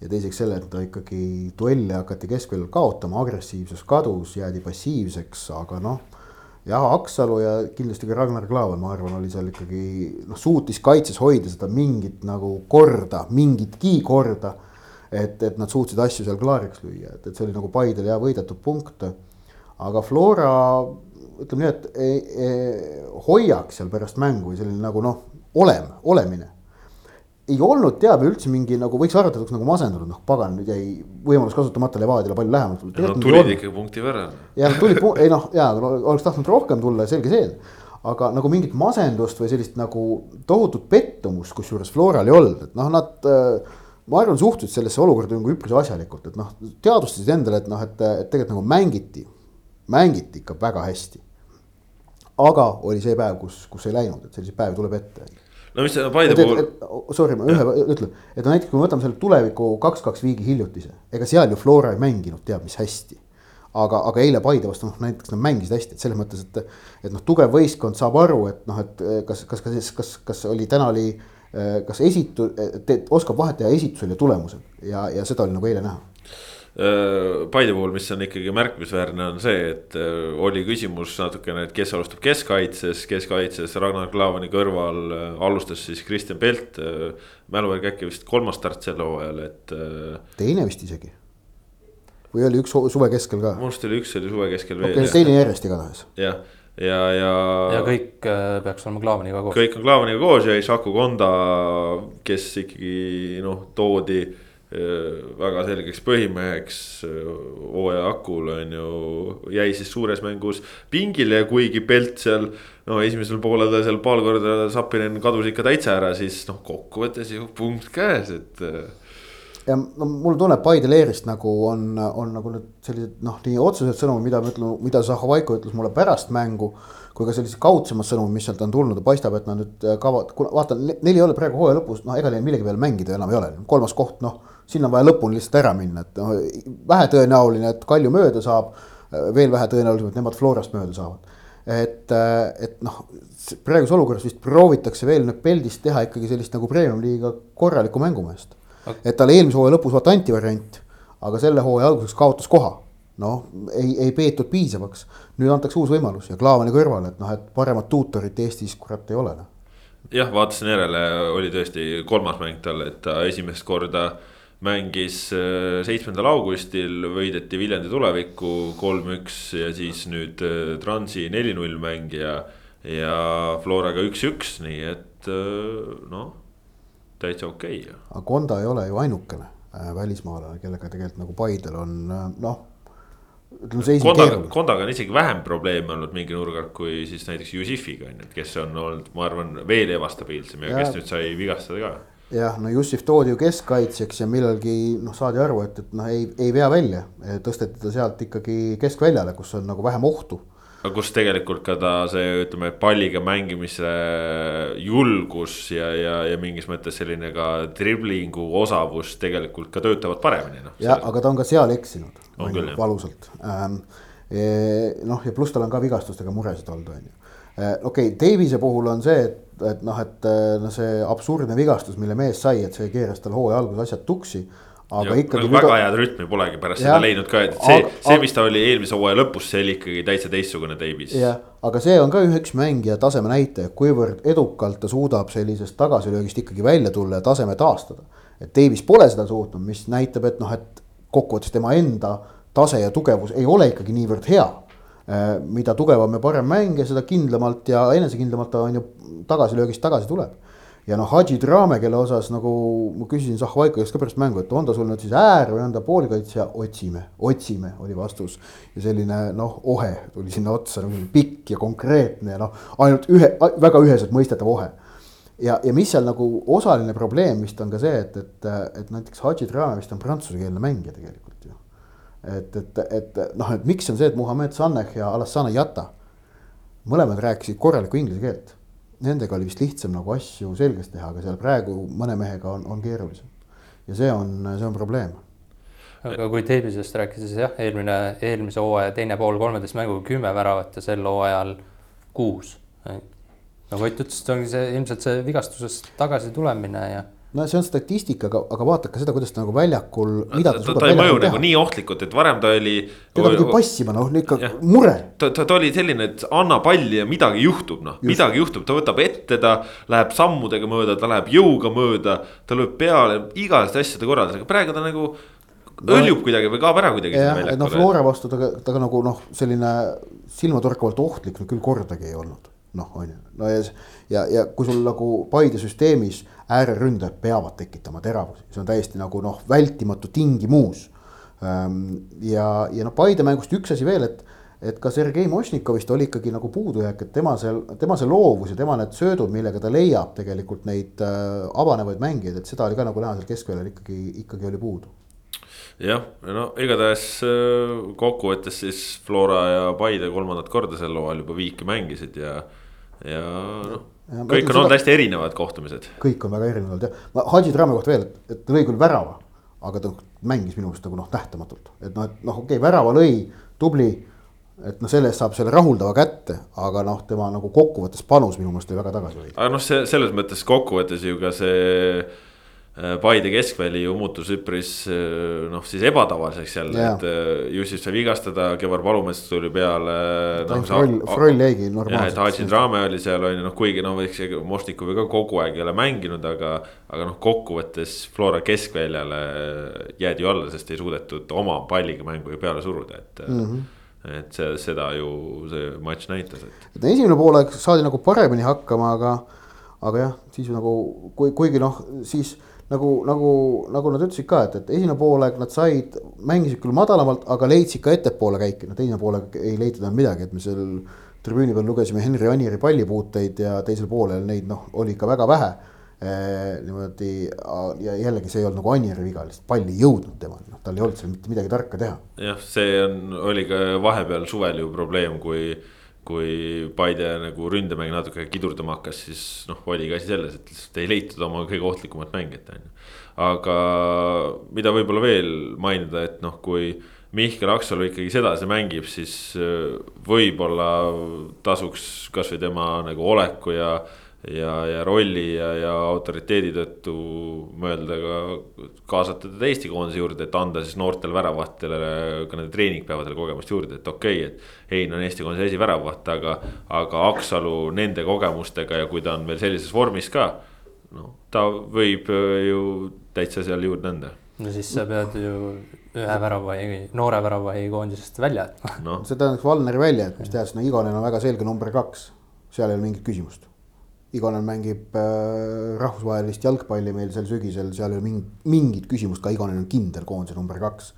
ja teiseks selle, et ta ikkagi duelle hakati keskväljal kaotama, agressiivsus kadus, jäädi passiivseks, aga noh. jah, Aksalu ja kindlasti ka Ragnar Klavan, ma arvan, oli seal ikkagi noh, suutis kaitses hoida seda mingit nagu korda, mingitki korda. et, et nad suutsid asju seal klaariks lüüa, et, et see oli nagu Paidel hea võidetud punkt. aga Flora ütleme nii, et ei, ei, hoiak seal pärast mängu või selline nagu noh, olem, olemine. Ei olnud teab üldse mingi nagu võiks arvata, et oleks nagu masendunud, noh pagan, nüüd jäi võimalus kasutamata Levadiale palju lähemalt. Nad tulid ikkagi punkti võrra. ja nad tulid, ei noh, ja oleks tahtnud rohkem tulla, selge see. aga nagu mingit masendust või sellist nagu tohutut pettumust, kusjuures Floral ei olnud, et noh, nad äh, ma arvan, suhtusid sellesse olukorda nagu üpris asjalikult, et noh, teadvustasid endale, et noh, et, et tegelikult nagu mängiti, mängiti ikka väga hästi. aga oli see päev, kus, kus ei läinud, et selliseid päevi tuleb ette no mis Paide et, puhul, sorry, ma ühe ütlen, et no näiteks kui me võtame selle tuleviku kaks-kaks viigi hiljutise, ega seal ju Flora ei mänginud teab mis hästi. aga, aga eile Paide vastu noh, näiteks nad mängisid hästi, et selles mõttes, et, et noh, tugev võistkond saab aru, et noh, et kas, kas, kas, kas, kas oli täna oli, kas esitu-, oskab vahet teha esitusel ja tulemusel. Ja, ja seda oli nagu eile näha. äh, Paide puhul, mis on ikkagi märkimisväärne, on see, et äh, oli küsimus natukene, et kes alustab keskkaitses, keskkaitses Ragnar Klavani kõrval äh, alustas siis Kristjan Pelt. mälu järgi äkki vist kolmas start sel hooajal, et äh, teine vist isegi. või oli üks suve keskel ka? minu arust oli üks oli suve keskel okei veel okay,, teine järjest igatahes. jah, ja, ja, ja.. ja kõik äh, peaks olema Klaavaniga koos. kõik on Klavaniga koos ja Isaku Konda, kes ikkagi noh, toodi äh, väga selgeks põhimeheks äh, hooaja hakul on ju, jäi siis suures mängus pingile ja kuigi Pelt seal no esimesel poolel ta seal paar korda Sapinen kadus ikka täitsa ära, siis noh, kokkuvõttes ju punkt käes, et äh, ja no mulle tunneb Paide Leerist nagu on, on nagu need sellised noh, nii otsesed sõnumid, mida ma ütlen, mida Zahovaiko ütles mulle pärast mängu. kui ka sellised kaudsemad sõnumid, mis sealt on tulnud ja paistab, et nad nüüd kava, vaata neil ei ole praegu hooaja lõpus, noh, ega neil millegi peale mängida enam ei ole, kolmas koht, noh. Sinna on vaja lõpuni lihtsalt ära minna, et noh, vähetõenäoline, et Kalju mööda saab. veel vähetõenäolisem, et nemad Florast mööda saavad. et, et noh, praeguses olukorras vist proovitakse veel nüüd Peldist teha ikkagi sellist nagu premium-liiga korralikku mängumeest et talle eelmise hooaja lõpus vaata anti variant, aga selle hooaja alguses kaotas koha. noh, ei, ei peetud piisavaks, nüüd antakse uus võimalus ja Klaavani kõrvale, et noh, et paremat tuutorit Eestis kurat ei ole noh. jah, vaatasin järele, oli tõesti kolmas mäng talle, et ta esimest korda mängis äh, seitsmendal augustil, võideti Viljandi tulevikku kolm-üks ja siis nüüd äh, Transi neli-null mäng ja. ja Floraga üks-üks, nii et äh, noh, täitsa okei okay.. aga Konda ei ole ju ainukene välismaalane, kellega tegelikult nagu Paidel on noh, ütleme seis on Kondaga, keeruline. Kondaga on isegi vähem probleeme olnud mingi nurga kui siis näiteks Jussifiga on ju, kes on olnud, ma arvan, veel ebastabiilsem ja Ja- kes nüüd sai vigastada ka. jah, no Jussif toodi ju keskkaitsjaks ja millalgi noh, saadi aru, et, et noh, ei, ei vea välja, tõsteti ta sealt ikkagi keskväljale, kus on nagu vähem ohtu aga kus tegelikult ka ta see, ütleme, palliga mängimise julgus ja, ja, ja mingis mõttes selline ka driblingu osavus tegelikult ka töötavad paremini noh. jah, aga ta on ka seal eksinud On küll, jah. valusalt ähm,. noh, ja pluss tal on ka vigastustega muresid olnud, on ju. Okei okay,, Davise puhul on see, et, et noh, et äh, no see absurdne vigastus, mille mees sai, et see keeras tal hooaja alguses asjad tuksi. aga Ja, ikkagi. nagu väga head rütmi polegi pärast Jah. seda leidnud ka, et see, see, mis ta oli eelmise hooaja lõpus, see oli ikkagi täitsa teistsugune Davis. jah, aga see on ka üks mängija taseme näitaja, kuivõrd edukalt ta suudab sellisest tagasilöögist ikkagi välja tulla ja taseme taastada. et Davis pole seda suutnud, mis näitab, et noh, et kokkuvõttes tema enda tase ja tugevus ei ole ikkagi niivõrd hea. Mida tugevam ja parem mängija, seda kindlamalt ja enesekindlamalt ta on ju tagasilöögist tagasi tuleb ja noh, Hadži Draame, kelle osas nagu ma küsisin Zahvaiko käest ka pärast mängu, et on ta sul nüüd siis äär või on ta poolkaitsja, otsime, otsime, oli vastus. ja selline noh, ohe tuli sinna otsa nagu pikk ja konkreetne ja noh, ainult ühe, väga üheselt mõistetav ohe. ja, ja mis seal nagu osaline probleem vist on ka see, et, et, et näiteks Hadži Draame vist on prantsusekeelne mängija tegelikult. Et, et, et noh, et miks on see, et Muhamed Saneh ja Alassane Jata mõlemad rääkisid korralikku inglise keelt nendega oli vist lihtsam nagu asju selgeks teha, aga seal praegu mõne mehega on, on keerulisem. ja see on, see on probleem. aga kui Davisest rääkida, siis jah, eelmine, eelmise hooaja teine pool kolmeteist mänguga kümme väravat ja sel hooajal kuus. nagu Ott ütles, see ongi see ilmselt see vigastusest tagasi tulemine ja no see on statistika, aga, aga vaadake seda, kuidas ta nagu väljakul, ta, ta, ta ei mõju nagu nii ohtlikult, et varem ta oli. teda pidi passima, noh ikka mure. ta, ta, ta oli selline, et anna palli ja midagi juhtub, noh, midagi juhtub, ta võtab ette, ta läheb sammudega mööda, ta läheb jõuga mööda. ta lööb peale, igasuguste asjade korraldas, aga praegu ta nagu õljub kuidagi või kaob ära kuidagi. jah, et noh, Flora vastu ta, ta ka nagu noh, selline silmatorkavalt ohtlik no küll kordagi ei olnud, noh on ju, no ja, ja, ja kui sul nagu Paide süsteemis ääreründajad peavad tekitama teravusi, see on täiesti nagu noh, vältimatu tingimus. ja, ja noh, Paide mängust üks asi veel, et, et ka Sergei Mošnikovist oli ikkagi nagu puudujääk, et tema seal, tema see loovus ja tema need söödud, millega ta leiab tegelikult neid äh, avanevaid mängijaid, et seda oli ka nagu näha seal keskväljal ikkagi, ikkagi oli puudu jah, no igatahes kokkuvõttes siis Flora ja Paide kolmandat korda sel hooajal juba viiki mängisid ja, ja noh kõik on olnud hästi erinevad kohtumised. kõik on väga erinevad jah, ma Hadži Drame kohta veel, et, et ta lõi küll värava, aga ta mängis minu meelest nagu noh, nähtamatult, et noh, et noh, okei okay,, värava lõi, tubli. et noh, selle eest saab selle rahuldava kätte, aga noh, tema nagu kokkuvõttes panus minu meelest oli väga tagasihoidlik. aga noh, see selles mõttes kokkuvõttes ju ka see Paide keskväli ju muutus üpris noh, siis ebatavaliseks jälle yeah., et Jussif sai vigastada, Kevar Palumets tuli peale. No, Froll, Froll jäigi normaalselt. Hadži Drame oli seal on ju noh, kuigi noh, eks Mošnikovi ka kogu aeg ei ole mänginud, aga. aga noh, kokkuvõttes Flora keskväljale jäädi ju alla, sest ei suudetud oma palliga mängu ju peale suruda, et mm. -hmm. et see, seda ju see matš näitas, et. et esimene poolaeg saadi nagu paremini hakkama, aga, aga jah, siis nagu kui, kuigi noh, siis nagu, nagu, nagu nad ütlesid ka, et, et esimene poolaeg nad said, mängisid küll madalamalt, aga leidsid ka ettepoole käike, no teine poolaeg ei leitud enam midagi, et me seal tribüüni peal lugesime Henri Anieri pallipuuteid ja teisel poolel neid noh, oli ikka väga vähe e,. niimoodi ja jällegi see ei olnud nagu Anieri viga, lihtsalt pall ei jõudnud temani, noh, tal ei olnud seal mitte midagi tarka teha. jah, see on, oli ka vahepeal suvel ju probleem, kui kui Paide nagu ründemäng natuke kidurdama hakkas, siis noh, oligi asi selles, et lihtsalt ei leitud oma kõige ohtlikumat mängijat, on ju. aga mida võib-olla veel mainida, et noh, kui Mihkel Aksalu ikkagi sedasi mängib, siis võib-olla tasuks kasvõi tema nagu oleku ja ja, ja rolli ja, ja autoriteedi tõttu mõelda ka kaasata teda Eesti koondise juurde, et anda siis noortele väravahtidele ka nende treeningpäevadel kogemust juurde, et okei okay,, et. Hein on Eesti koondise esiväravaht, aga, aga Aksalu nende kogemustega ja kui ta on veel sellises vormis ka. noh, ta võib ju täitsa seal juurde anda. no siis sa pead ju ühe väravahi, noore väravahi koondisest välja jätma no.. see tähendaks Valneri välja, et mis teades, no Igonen on väga selge number kaks, seal ei ole mingit küsimust Igonen mängib äh, rahvusvahelist jalgpalli meil sel sügisel, seal ei ole mingit, küsimust, ka Igonen on kindel koondise number kaks.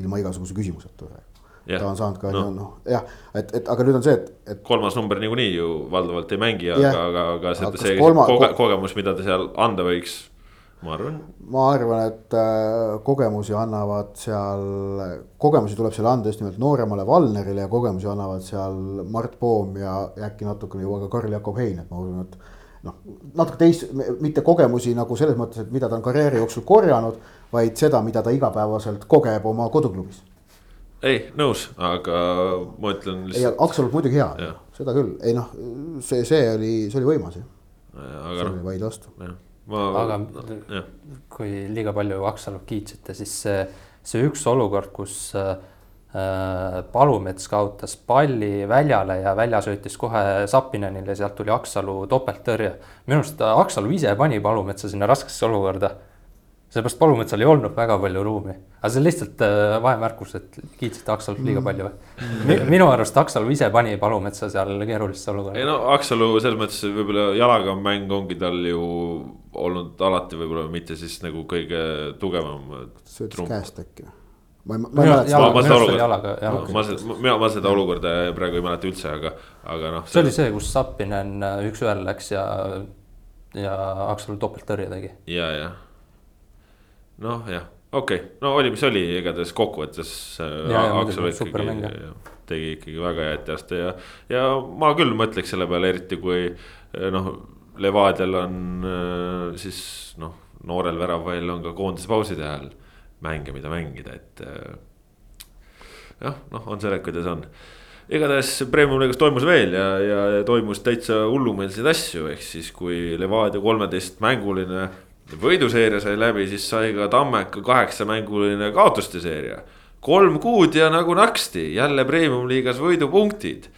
ilma igasuguse küsimuseta praegu. ta on saanud ka noh no, jah, et, et aga nüüd on see, et, et. kolmas number niikuinii ju valdavalt ei mängi, aga, aga, aga see, see kolma, koge, kogemus, mida ta seal anda võiks ma arvan. ma arvan, et äh, kogemusi annavad seal, kogemusi tuleb seal anda just nimelt nooremale Valnerile ja kogemusi annavad seal Mart Poom ja äkki natukene juba ka Karl-Jakob Hein, et ma usun, et noh, natuke teist, mitte kogemusi nagu selles mõttes, et mida ta on karjääri jooksul korjanud, vaid seda, mida ta igapäevaselt kogeb oma koduklubis. ei, nõus, aga ma ütlen lihtsalt. ei, Aksalut muidugi hea, seda küll, ei noh, see, see oli, see oli võimas jah. aga noh. vaid vastu. aga jah. kui liiga palju Aksalut kiitsite, siis see, see üks olukord, kus äh, Palumets kaotas palli väljale ja välja söötis kohe Sapinenile, sealt tuli Aksalu topelttõrje. minu arust Aksalu ise pani Palumetsa sinna raskesse olukorda seepärast Palumetsal ei olnud väga palju ruumi, aga see on lihtsalt äh, vahemärkus, et kiitsite Aksalut liiga mm. palju või? minu arust Aksalu ise pani Palumetsa seal keerulisse olukorda. ei no Aksalu selles mõttes võib-olla jalaga mäng ongi tal ju olnud alati võib-olla mitte siis nagu kõige tugevam. söötis käest äkki või? Ma ei, ma ei mäleta. ma, ma seda olukorda, ma seda, mina, ma seda olukorda praegu ei mäleta üldse, aga, aga noh. see oli see, kus Sapinen üks-ühele läks ja, ja Aksalu topelttõrje tegi. ja, jah noh, jah, okei okay., no oli, mis oli, igatahes kokkuvõttes. Äh, Aksel tegi ikkagi väga head teost ja, ja ma küll mõtleks selle peale, eriti kui äh, noh, Levadial on äh, siis noh, noorel väravail on ka koondise pauside ajal mänge, mida mängida, et. jah, noh, on see, kuidas on igatahes Premium-liigas toimus veel ja, ja toimus täitsa hullumeelseid asju, ehk siis kui Levadia kolmeteist mänguline võiduseeria sai läbi, siis sai ka Tammeka kaheksamänguline kaotuste seeria. kolm kuud ja nagu naksti jälle premium-liigas võidupunktid.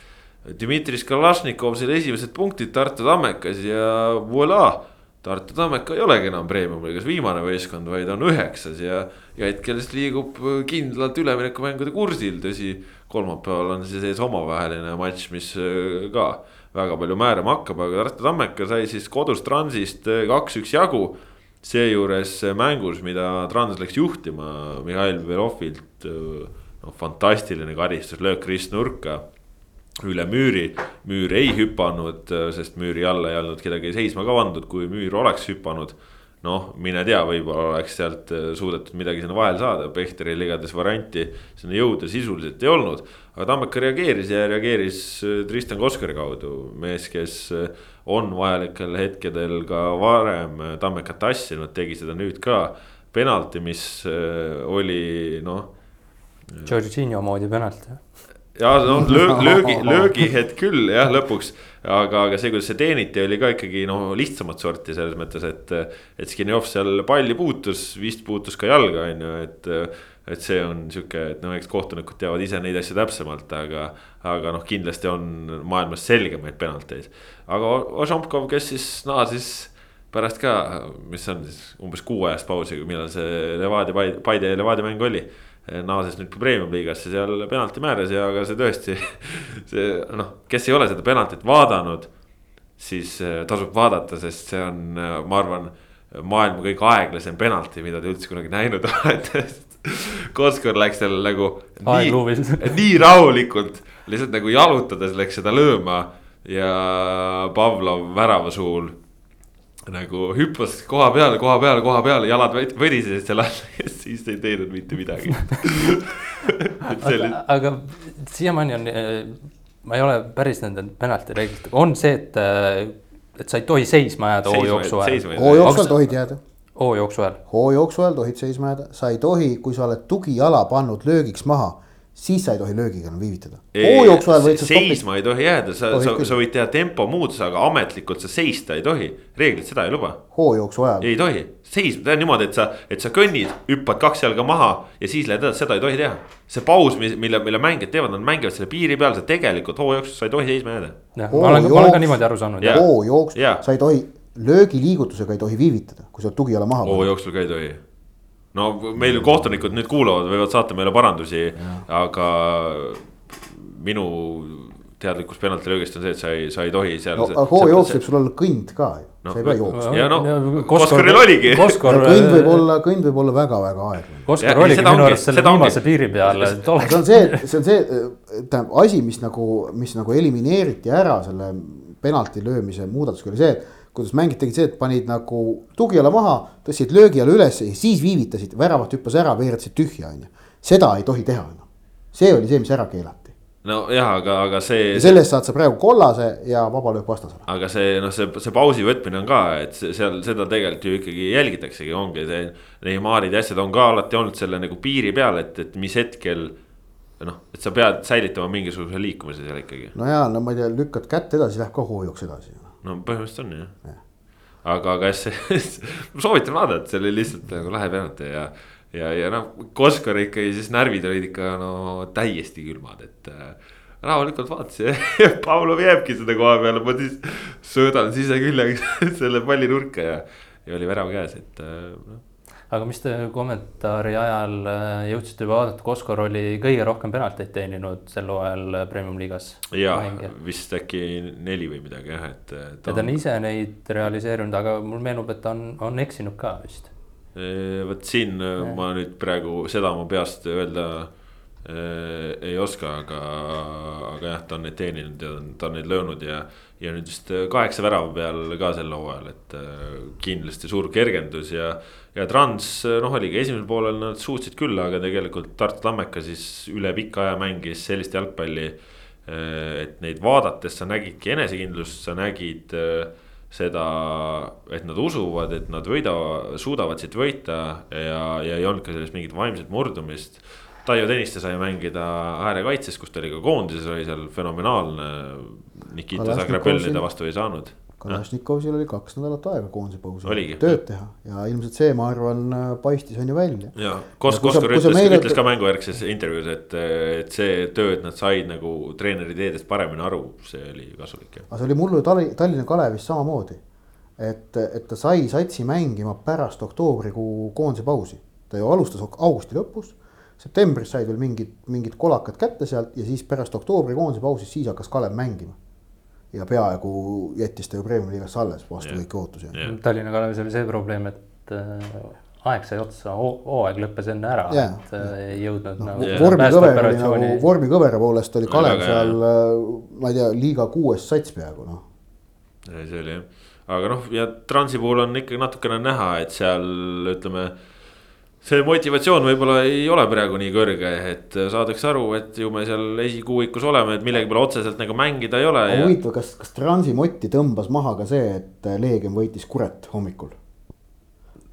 Dmitri Kalašnikov sai esimesed punktid Tartu Tammekas ja voilà. Tartu Tammeka ei olegi enam premium-liigas viimane võistkond, vaid on üheksas ja, ja hetkel siis liigub kindlalt üleminekumängude kursil, tõsi. kolmapäeval on siis ees omavaheline matš, mis äh, ka väga palju määrama hakkab, aga Tartu Tammeka sai siis kodus Transist äh, kaks-üks jagu seejuures mängus, mida Trans läks juhtima Mihhail Velovilt, noh fantastiline karistuslöök ristnurka üle müüri. müür ei hüpanud, sest müüri alla ei olnud kedagi seisma ka pandud, kui müür oleks hüpanud. noh, mine tea, võib-olla oleks sealt suudetud midagi sinna vahele saada, Pehteril igatahes varianti sinna jõuda sisuliselt ei olnud. aga Tammeka reageeris ja reageeris Tristan Koskari kaudu, mees, kes on vajalikel hetkedel ka varem Tammekat tassinud, tegi seda nüüd ka. penalti, mis äh, oli noh. Jorginho moodi penalt ja noh, löög, löögi, löögihetk küll jah, lõpuks. aga, aga see, kuidas see teeniti, oli ka ikkagi noh, lihtsamat sorti selles mõttes, et. et Skinjov seal palli puutus, vist puutus ka jalga, on ju, et et see on sihuke, et noh, eks kohtunikud teavad ise neid asju täpsemalt, aga, aga noh, kindlasti on maailmas selgemaid penalteid. aga Ožompkov, kes siis naasis pärast ka, mis on siis umbes kuuajast pausi, millal see Levadia, Paide Levadia mäng oli. Naases nüüd premium-liigasse seal penalti määras ja, aga see tõesti, see noh, kes ei ole seda penaltit vaadanud, siis eh, tasub vaadata, sest see on, ma arvan maailma kõige aeglasem penalti, mida te üldse kunagi näinud olete. Koskor läks seal nagu nii, nii rahulikult, lihtsalt nagu jalutades läks seda lööma ja Pavlov värava suul nagu hüppas koha peale, koha peale, koha peale, jalad võdisesid seal all ja siis ei teinud mitte midagi aga, aga siiamaani on, eh, ma ei ole päris nende penalti reeglitega, on see, et, eh, et sa ei tohi seisma jääda hoojooksu ajal. hoojooksu ajal tohid jääda hoojooksu ajal? hoojooksu ajal tohid seisma jääda, sa ei tohi, kui sa oled tugijala pannud löögiks maha, siis sa ei tohi löögiga enam viivitada. seisma ei tohi jääda, sa, sa, sa võid teha tempomuutuse, aga ametlikult sa seista ei tohi. reeglid seda ei luba. hoojooksu ajal. ei tohi, seisma, teha niimoodi, et sa, et sa kõnnid, hüppad kaks jalga maha ja siis lähed edasi, seda ei tohi teha. see paus, mille, mille mängijad teevad, nad mängivad selle piiri peal, sa tegelikult hoojooksus sa ei tohi seisma jääda. jah, ma olen, ma olen ka niimoodi aru saanud. hoojooksu, sa ei tohi löögiliigutusega ei tohi viivitada, kui sa oled tugijala maha. hoojooksul ka ei tohi. No meil kohtunikud nüüd kuulavad, võivad saata meile parandusi, aga minu teadlikkus penaltilöögist on see, et sa ei, sa ei tohi seal no,. aga hooajooks võib sul olla kõnd ka ju no,, sa ei pea jooksma. ja noh, Koskoril oligi. kõnd võib olla, kõnd võib olla väga-väga aeglane. Koskor oligi minu arust selle viimase piiri peal, see on see, see on see, tähendab asi, mis nagu, mis nagu elimineeriti ära selle penalti löömise muudatusega oli see, et kuidas mängid tegid see, et panid nagu tugijala maha, tõstsid löögijala üles ja siis viivitasid, väravat hüppas ära, veeretasid tühja, on ju. seda ei tohi teha enam. see oli see, mis ära keelati. nojah, aga, aga see. selle eest saad sa praegu kollase ja vaba löök vastasele. aga see noh, see, see pausi võtmine on ka, et seal seda tegelikult ju ikkagi jälgitaksegi, ongi see. Neymarid ja asjad on ka alati olnud selle nagu piiri peal, et, et mis hetkel noh, et sa pead säilitama mingisuguse liikumise seal ikkagi. no ja, no ma ei tea, lükkad kätt edasi, läheb ka hoojoks edasi no põhimõtteliselt on jah ja. aga kas ma soovitan vaadata, see oli lihtsalt nagu lahe penalti ja. ja, ja noh, Koskor ikkagi siis närvid olid ikka no täiesti külmad, et äh, rahulikult vaatasin ja Pavlov jääbki seda koha peale, ma siis söödan siseküljega selle palli nurka ja, ja oli värav käes, et noh aga mis te kommentaari ajal äh, jõudsite vaadata, Koskor oli kõige rohkem penalteid teeninud sel hooajal äh, Premium liigas. ja vist äkki neli või midagi jah, et. ja ta on ise neid realiseerinud, aga mul meenub, et ta on, on eksinud ka vist. vot siin ja. ma nüüd praegu seda ma peast öelda äh, ei oska, aga, aga jah, ta on neid teeninud ja ta on neid löönud ja. Ja nüüd vist kaheksa värava peal ka sel hooajal, et äh, kindlasti suur kergendus ja ja Trans noh, oligi esimesel poolel nad suutsid küll, aga tegelikult Tartu Tammeka siis üle pika aja mängis sellist jalgpalli. Et neid vaadates sa nägidki enesekindlust, sa nägid seda, et nad usuvad, et nad võida, suudavad siit võita ja, ja ei olnud ka sellest mingit vaimset murdumist. Taio Tõniste sai mängida äärekaitses, kus ta oli ka koondises, oli seal fenomenaalne. Nikita Zagrebelni ta vastu ei saanud Kalašnikovil oli kaks nädalat aega koondise pausi tööd teha ja ilmselt see, ma arvan, paistis on ju välja. ja Kos-, Koskor ütles, meile... ütles ka mängujärgses intervjuus, et, et see töö, et nad said nagu treeneri ideedest paremini aru, see oli kasulik. aga see oli mullu Tallinna Kalevis samamoodi. et, et ta sai satsi mängima pärast oktoobrikuu koondise pausi, ta ju alustas augusti lõpus septembris said veel mingid, mingid kolakad kätte sealt ja siis pärast oktoobri koondise pausi, siis hakkas Kalev mängima ja peaaegu jättis ta ju Premiumi liigasse alles vastu yeah. kõiki ootusi yeah.. Tallinna Kalevis oli see probleem, et äh, aeg sai otsa, hooaeg lõppes enne ära yeah., et äh, ei jõudnud no, nagu yeah.. vormikõver oli nagu, vormikõvera poolest oli Kalev no, seal, äh, ma ei tea, liiga kuues sats peaaegu noh. see oli jah, aga noh, ja Transi puhul on ikkagi natukene näha, et seal ütleme see motivatsioon võib-olla ei ole praegu nii kõrge, et saadakse aru, et ju me seal esikuuikus oleme, et millegi peale otseselt nagu mängida ei ole. huvitav ja..., kas, kas Transi motti tõmbas maha ka see, et Leegion võitis Kuret hommikul?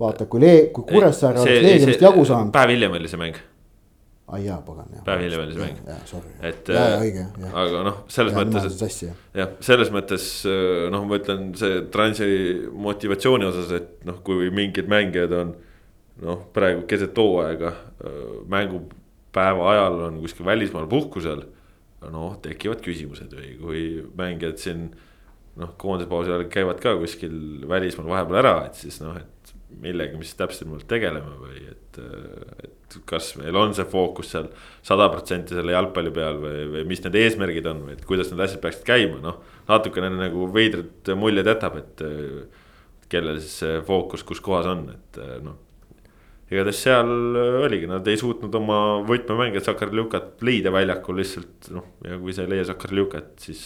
vaata, kui Lee-, kui Kuressaare oleks Leegionist jagu saanud. päev hiljem oli see mäng. ai jaa, pagan jah. päev hiljem oli see mäng. et, äh, aga noh, selles ja, mõttes, et jah, selles mõttes noh, ma ütlen see Transi motivatsiooni osas, et noh, kui mingid mängijad on noh, praegu keset hooaega mängupäeva ajal on kuskil välismaal puhkusel. noh, tekivad küsimused või kui mängijad siin noh, koondispausi ajal käivad ka kuskil välismaal vahepeal ära, et siis noh, et millega me siis täpsemalt tegeleme või et, et kas meil on see fookus seal sada protsenti selle jalgpalli peal või, või mis need eesmärgid on või et kuidas need asjad peaksid käima, noh. natukene nagu veidrad muljed jätab, et kellel siis see fookus, kus kohas on, et noh igatahes seal äh, oligi, nad ei suutnud oma võtmemängijat Sakarljukat leida väljakul lihtsalt noh, ja kui sa ei leia Sakarljukat, siis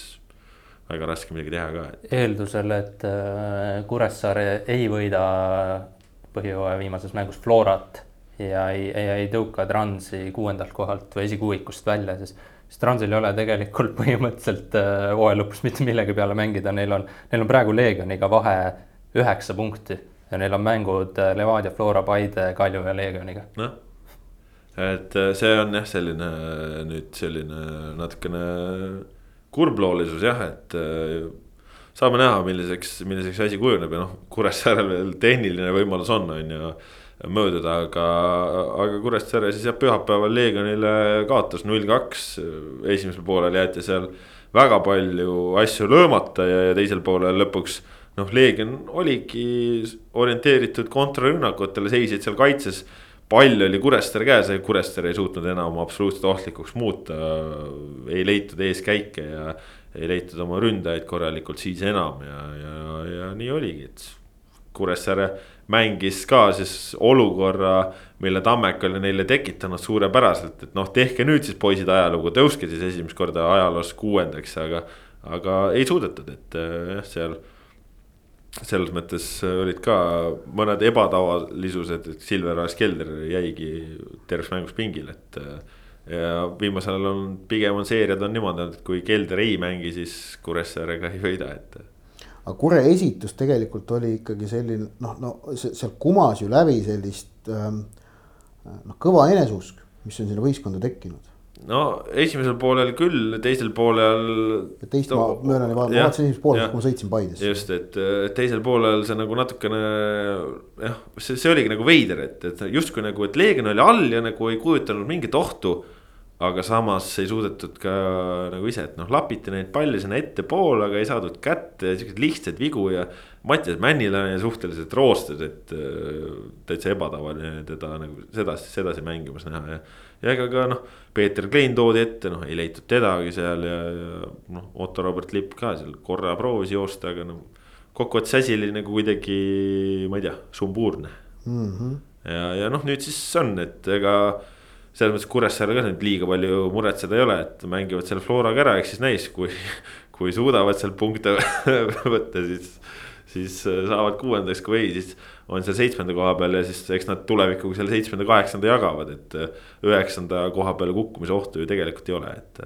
väga raske midagi teha ka. eeldusel, et äh, Kuressaare ei võida põhjooaja viimases mängus Florat ja ei, ei, ei tõuka Transi kuuendalt kohalt või esikuuikust välja, siis siis Transil ei ole tegelikult põhimõtteliselt äh, hooaja lõpus mitte millegi peale mängida, neil on, neil on praegu Leegioniga vahe üheksa punkti ja neil on mängud äh, Levadia, Flora, Paide, Kalju ja Leegioniga. noh, et äh, see on jah, selline nüüd selline natukene kurbloolisus jah, et äh, saame näha, milliseks, milliseks asi kujuneb ja noh, Kuressaarel veel tehniline võimalus on, on ju mööduda, aga, aga Kuressaare siis jah, pühapäeval Leegionile kaotas null kaks. esimesel poolel jäeti seal väga palju asju löömata ja, ja teisel poolel lõpuks noh, Leegion oligi orienteeritud kontrarünnakutele, seisid seal kaitses. pall oli Kuressaare käes, Kuressaare ei suutnud enam absoluutselt ohtlikuks muuta. ei leitud eeskäike ja ei leitud oma ründajaid korralikult siis enam ja, ja, ja nii oligi, et. Kuressaare mängis ka siis olukorra, mille Tammek oli neile tekitanud suurepäraselt, et noh, tehke nüüd siis poisid ajalugu, tõuske siis esimest korda ajaloos kuuendaks, aga. aga ei suudetud, et jah, seal selles mõttes olid ka mõned ebatavalisused, et Silver Aas Kelder jäigi terves mängus pingile, et. ja viimasel ajal on pigem on seeriad on niimoodi olnud, et kui Kelder ei mängi, siis Kuressaarega ei võida, et. aga Kure esitus tegelikult oli ikkagi selline noh, no seal kumas ju läbi sellist ähm, noh, kõva eneseusk, mis on sinna võistkonda tekkinud. No esimesel poolel küll, teisel poolel. teist ma möönan ja ma vaatasin esimest poolt, kui ma sõitsin Paides. just, et teisel poolel see nagu natukene jah, see, see oligi nagu veider, et, et justkui nagu, et Leegion oli all ja nagu ei kujutanud mingit ohtu. aga samas ei suudetud ka nagu ise, et noh, lapiti neid palle sinna ettepoole, aga ei saadud kätte ja siukseid lihtsaid vigu ja. Mattias Männil on suhteliselt roostes, et täitsa ebatavaline teda nagu sedasi, sedasi mängimas näha ja ja ega ka noh, Peeter Klein toodi ette, noh ei leitud tedagi seal ja, ja noh, Otto-Robert Lipp ka seal korra proovis joosta, aga noh. kokkuvõttes asi oli nagu kuidagi, ma ei tea, sumbuurne mm. -hmm. ja, ja noh, nüüd siis on, et ega selles mõttes Kuressaare ka nüüd liiga palju muretseda ei ole, et mängivad selle Floraga ära, eks siis näis, kui, kui suudavad sealt punkte võtta, siis siis saavad kuuendaks, kui ei, siis on seal seitsmenda koha peal ja siis eks nad tulevikuga seal seitsmenda-kaheksanda jagavad, et. Äh, üheksanda koha peale kukkumise ohtu ju tegelikult ei ole, et,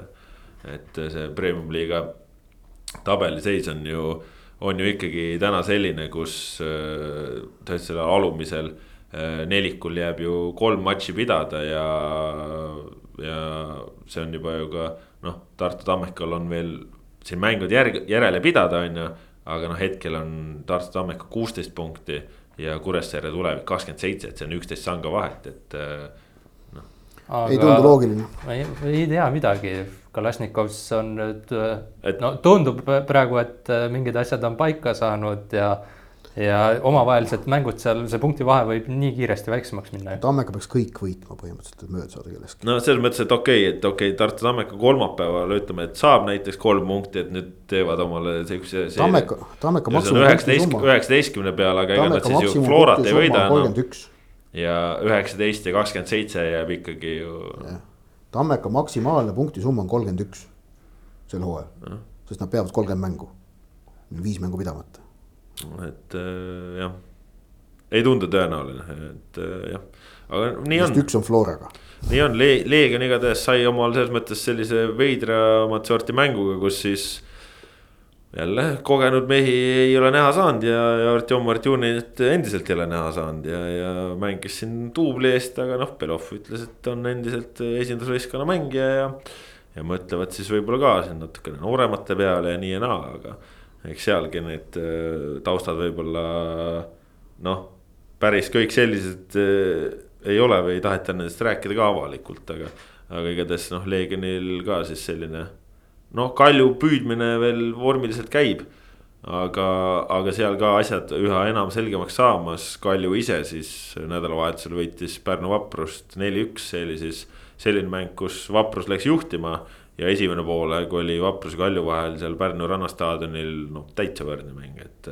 et see premium-liiga tabeliseis on ju, on ju ikkagi täna selline, kus äh, tõesti sellel alumisel äh, nelikul jääb ju kolm matši pidada ja, ja see on juba ju ka noh, Tartu Tammekal on veel siin mängud järg, järele pidada, on ju. aga noh, hetkel on Tartu Tammekal kuusteist punkti ja Kuressaare tulevik kakskümmend seitse, et see on üksteist sanga vahet, et äh, noh. ei tundu loogiline. ei, ei tea midagi, Kalašnikovs on nüüd, et no tundub praegu, et mingid asjad on paika saanud ja ja omavahelised mängud seal, see punktivahe võib nii kiiresti väiksemaks minna. Tammeka peaks kõik võitma põhimõtteliselt, et mööda saada kellestki. no selles mõttes, et okei okay,, et okei okay,, Tartu Tammeka kolmapäeval ütleme, et saab näiteks kolm punkti, et nüüd teevad omale siukse. Tammeka, Tammeka maksimum. üheksateist, üheksateistkümne peale, aga ega nad siis ju Florat ei võida enam. ja üheksateist ja kakskümmend seitse jääb ikkagi ju. Tammeka maksimaalne punktisumma on kolmkümmend üks sel hooajal, sest nad peavad kolmkümmend mängu, viis mängu pidamata et äh, jah, ei tundu tõenäoline, et äh, jah, aga nii on. üks on Floraga. nii on Le, Leegion igatahes sai omal selles mõttes sellise veidramat sorti mänguga, kus siis jälle kogenud mehi ei ole näha saanud ja, ja Artjom Artjunit endiselt ei ole näha saanud ja, ja mängis siin duubli eest, aga noh, Belov ütles, et on endiselt esindusvõistkonna mängija ja. ja mõtlevad siis võib-olla ka siin natukene nooremate peale ja nii ja naa, aga eks sealgi need äh, taustad võib-olla noh, päris kõik sellised äh, ei ole või ei taheta nendest rääkida ka avalikult, aga. aga igatahes noh, Leegionil ka siis selline noh, kalju püüdmine veel vormiliselt käib. aga, aga seal ka asjad üha enam selgemaks saamas, Kalju ise siis nädalavahetusel võitis Pärnu vaprust neli-üks, see oli siis selline mäng, kus vaprus läks juhtima ja esimene poolaeg oli Vapruse Kalju vahel seal Pärnu rannastaadionil noh, täitsa võrdne mäng, et.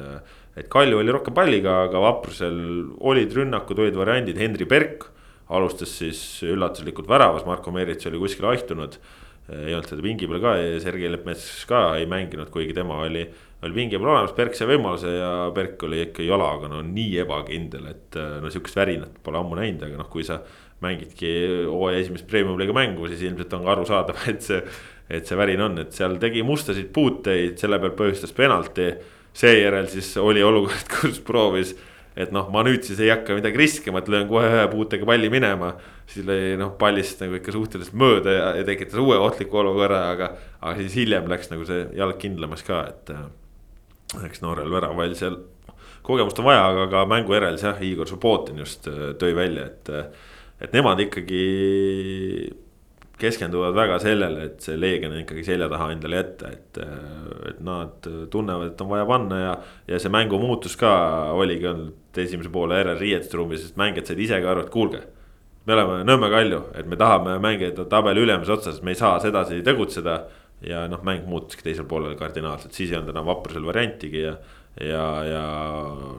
et Kalju oli rohkem palliga, aga Vaprusel olid rünnakud, olid variandid, Henri Berk alustas siis üllatuslikult väravas, Marko Merits oli kuskil haihtunud. ei olnud teda pingi peal ka ja Sergei Leppmets ka ei mänginud, kuigi tema oli, oli pingi peal olemas, Berk sai võimaluse ja Berk oli ikka jalaga no nii ebakindel, et no sihukest värinat pole ammu näinud, aga noh, kui sa mängidki hooaja esimest premium-liiga mängu, siis ilmselt on ka arusaadav, et see. et see värin on, et seal tegi mustasid puuteid, selle pealt põhjustas penalti. seejärel siis oli olukord, kus proovis, et noh, ma nüüd siis ei hakka midagi riskima, et löön kohe ühe puutega palli minema. siis lõi noh pallist nagu ikka suhteliselt mööda ja, ja tekitas uue ohtliku olukorra, aga, aga siis hiljem läks nagu see jalg kindlamaks ka, et. eks noorel väraval seal kogemust on vaja, aga ka mängu järel jah, Igor Subbotin just äh, tõi välja, et et nemad ikkagi keskenduvad väga sellele, et see Leegion on ikkagi selja taha endale jätta, et, et nad tunnevad, et on vaja panna ja. ja see mängu muutus ka oligi olnud esimese poole järel riietusruumis, sest mängijad said ise ka aru, et kuulge. me oleme Nõmme Kalju, et me tahame mängida tabeli ülemise otsas, me ei saa sedasi tegutseda. ja noh, mäng muutuski teisel poolel kardinaalselt, siis ei olnud enam vaprusel variantigi ja ja, ja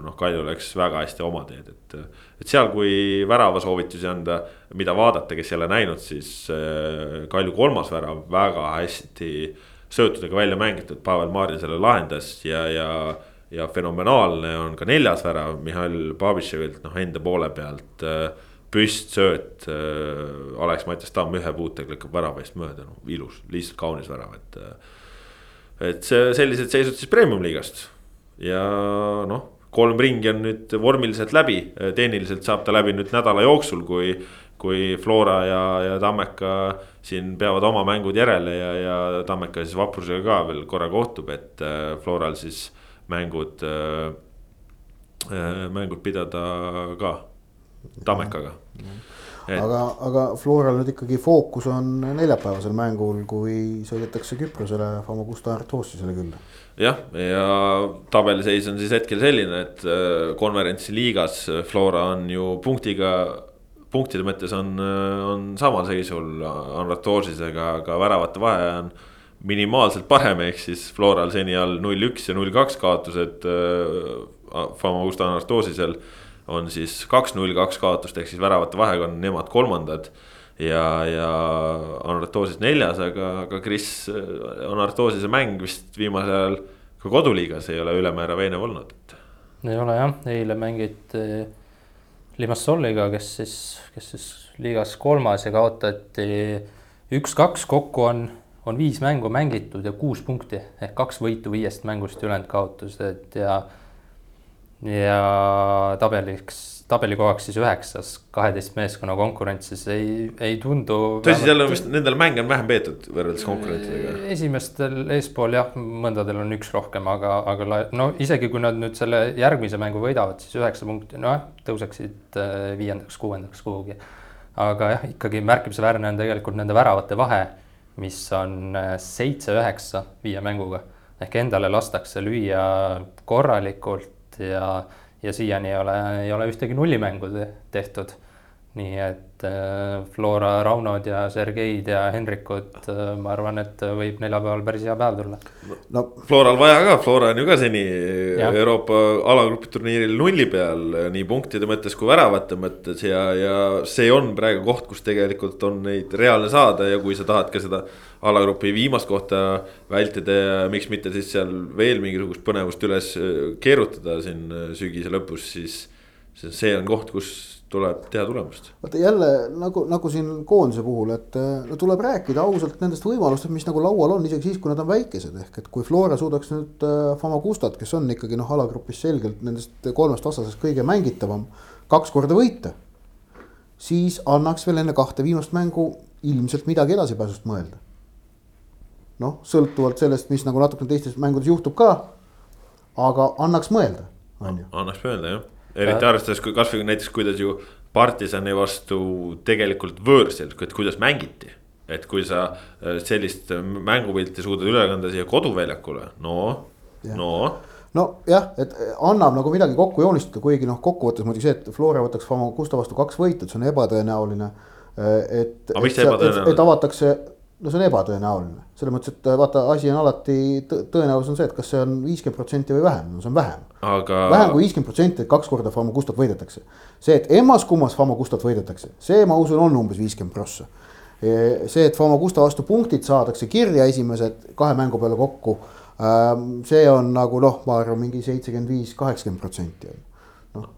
noh, Kalju läks väga hästi oma teed, et. et seal, kui väravasoovitusi anda, mida vaadata, kes ei ole näinud, siis äh, Kalju kolmas värav väga hästi söötudega välja mängitud, Pavel Marin selle lahendas ja, ja. ja fenomenaalne on ka neljas värav Mihhail Babitševilt, noh enda poole pealt äh, püstsööt äh,. Alex Mattias Tamm ühe puutega lükkab värava eest mööda, noh ilus, lihtsalt kaunis värav, et. et see sellised seisud siis premium liigast ja noh, kolm ringi on nüüd vormiliselt läbi, tehniliselt saab ta läbi nüüd nädala jooksul, kui. kui Flora ja, ja Tammeka siin peavad oma mängud järele ja, ja Tammeka siis Vaprusega ka veel korra kohtub, et äh, Floral siis mängud äh,, mängud pidada ka Tammekaga et.... aga, aga Floral nüüd ikkagi fookus on neljapäevasel mängul, kui sõidetakse Küprosele Famagusta Artosisele külla. Jah, ja tabeliseis on siis hetkel selline, et äh, konverentsi liigas Flora on ju punktiga punktide mõttes on, on samal seisul Anratosisega, aga väravate vahe on minimaalselt parem, ehk siis Floral seni all null üks ja null kaks kaotused äh,. Famagusta Anartosisel on siis kaks null kaks kaotust, ehk siis väravate vahega on nemad kolmandad. Ja, ja Anartosis neljas, aga, aga Kris, Anartosise mäng vist viimasel ajal ka koduliigas ei ole ülemäära veenev olnud. ei ole jah, eile mängiti Limassolliga, kes siis, kes siis liigas kolmas ja kaotati üks-kaks, kokku on, on viis mängu mängitud ja kuus punkti ehk kaks võitu viiest mängust ülejäänud kaotused ja ja tabeliks, tabelikohaks siis üheksas, kaheteist meeskonna konkurentsis ei, ei tundu. tõsi, seal on vist nendel mänge on vähem peetud võrreldes konkurentidega. esimestel eespool jah, mõndadel on üks rohkem, aga, aga no isegi kui nad nüüd selle järgmise mängu võidavad, siis üheksa punkti, noh tõuseksid äh, viiendaks-kuuendaks kuhugi. aga jah, ikkagi märkimisväärne on tegelikult nende väravate vahe, mis on äh, seitse-üheksa viie mänguga ehk endale lastakse lüüa korralikult ja, ja siiani ei ole, ei ole ühtegi nullimängu tehtud. Nii et äh, Flora Raunod ja Sergeid ja Henrikud, äh, ma arvan, et võib neljapäeval päris hea päev tulla. no Floral vaja ka, Flora on ju ka seni ja. Euroopa alagrupi turniiril nulli peal nii punktide mõttes kui väravate mõttes ja, ja see on praegu koht, kus tegelikult on neid reaalne saada ja kui sa tahad ka seda alagrupi viimast kohta vältida ja miks mitte siis seal veel mingisugust põnevust üles äh, keerutada siin sügise lõpus, siis. see on koht, kus tuleb teha tulemust. vaata jälle nagu, nagu siin koondise puhul, et äh, no tuleb rääkida ausalt nendest võimalustest, mis nagu laual on, isegi siis, kui nad on väikesed, ehk et kui Flora suudaks nüüd Famagustat, kes on ikkagi noh, alagrupis selgelt nendest kolmest vastasest kõige mängitavam, kaks korda võita. siis annaks veel enne kahte viimast mängu ilmselt midagi edasipääsust mõelda noh, sõltuvalt sellest, mis nagu natukene teistes mängudes juhtub ka. aga annaks mõelda, on ju. annaks mõelda jah, eriti äh. arvestades, kui kasvõi näiteks, kuidas ju partisani vastu tegelikult võõrsil, et kuidas mängiti. et kui sa äh, sellist mängupilti suudad üle kanda siia koduväljakule, no, no nojah, et annab nagu midagi kokku joonistada, kuigi noh, kokkuvõttes muidugi see, et Flora võtaks Famagusta vastu kaks võitu, et see on ebatõenäoline. et, et, et, et avatakse no see on ebatõenäoline, selles mõttes, et vaata, asi on alati, tõenäosus on see, et kas see on viiskümmend protsenti või vähem, no see on vähem aga.... vähem kui viiskümmend protsenti, et kaks korda Famagustat võidetakse. see, et emmas-kummas Famagustat võidetakse, see ma usun, on umbes viiskümmend prossa. E, see, et Famagusta vastu punktid saadakse kirja esimesed kahe mängu peale kokku. Ähm, see on nagu noh, ma arvan, mingi seitsekümmend viis, kaheksakümmend protsenti noh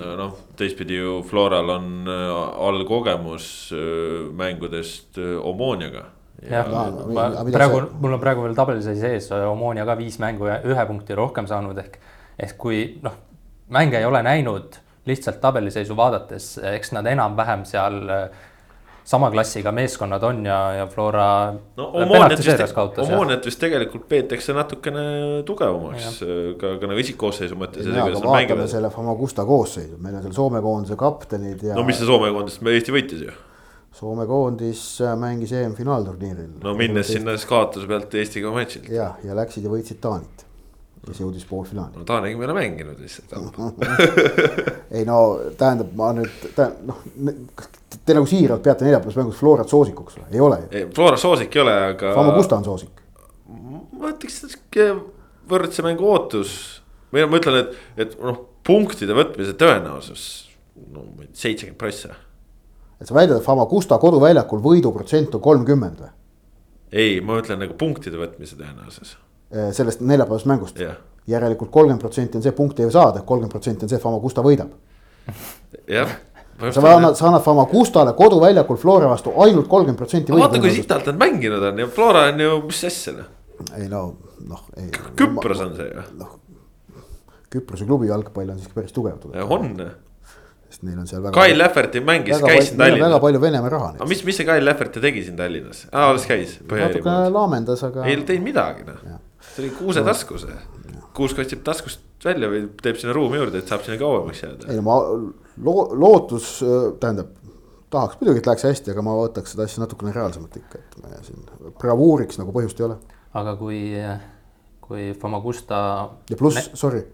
noh, teistpidi ju Floral on äh, all kogemus äh, mängudest äh, Omoniaga. jah, ma praegu, mul on praegu veel tabelis sees Omonia ka viis mängu ja ühe punkti rohkem saanud ehk, ehk kui noh, mänge ei ole näinud lihtsalt tabeliseisu vaadates, eks nad enam-vähem seal äh, sama klassiga meeskonnad on ja, ja Flora. no Omoniat vist, Omoniat vist tegelikult peetakse natukene tugevamaks ka, ka nagu isikkoosseisu mõttes. vaatame selle Famagusta koosseisu, meil on seal Soome koondise kaptenid ja. no mis see Soome koondis, Eesti võitis ju. Soome koondis äh, mängis EM-finaalturniiril. no minnes sinna siis kaotuse pealt Eestiga matšilt. ja, ja läksid ja võitsid Taanit kes jõudis poolfinaali. no Taaniga me ei ole mänginud lihtsalt ei no tähendab, ma nüüd, noh, te nagu siiralt peate neljapäevas mängus Florat soosikuks või, ei ole ju? Flora soosik ei ole, aga. Famagusta on soosik. ma ütleks, sihuke võrdse mängu ootus või ma ütlen, et, et noh, punktide võtmise tõenäosus no seitsekümmend prossa. et sa väidad, et Famagusta koduväljakul võiduprotsent on kolmkümmend või? ei, ma ütlen nagu punktide võtmise tõenäosus Eh, sellest neljapäevasest mängust yeah.. järelikult kolmkümmend protsenti on see punkti ei saada, kolmkümmend protsenti on see, Famagusta võidab. jah sa annad, sa annad Famagustale koduväljakul Flora vastu ainult kolmkümmend protsenti. vaata, kui sitalt nad mänginud on ja Flora on ju, mis asja noh. ei no, noh. Küpros on see ju. noh, Küprose klubi jalgpall on siiski päris tugev. on. sest neil on seal väga. Kai Lähverti mängis, käis siin Tallinnas. väga palju Venemaa raha. aga mis, mis see Kai Lähvert tegi siin Tallinnas ah,, alles käis. natuke laamendas, aga. ei teinud midagi noh, see oli kuuse taskus. kuusk otsib taskust välja või teeb sinna ruumi juurde, et saab sinna kauemaks jääda. ei no ma lo-, lootus, tähendab tahaks muidugi, et läheks hästi, aga ma võtaks seda asja natukene reaalsemalt ikka, et me siin bravuuriks nagu põhjust ei ole. aga kui, kui Famagusta. ja pluss, sorry,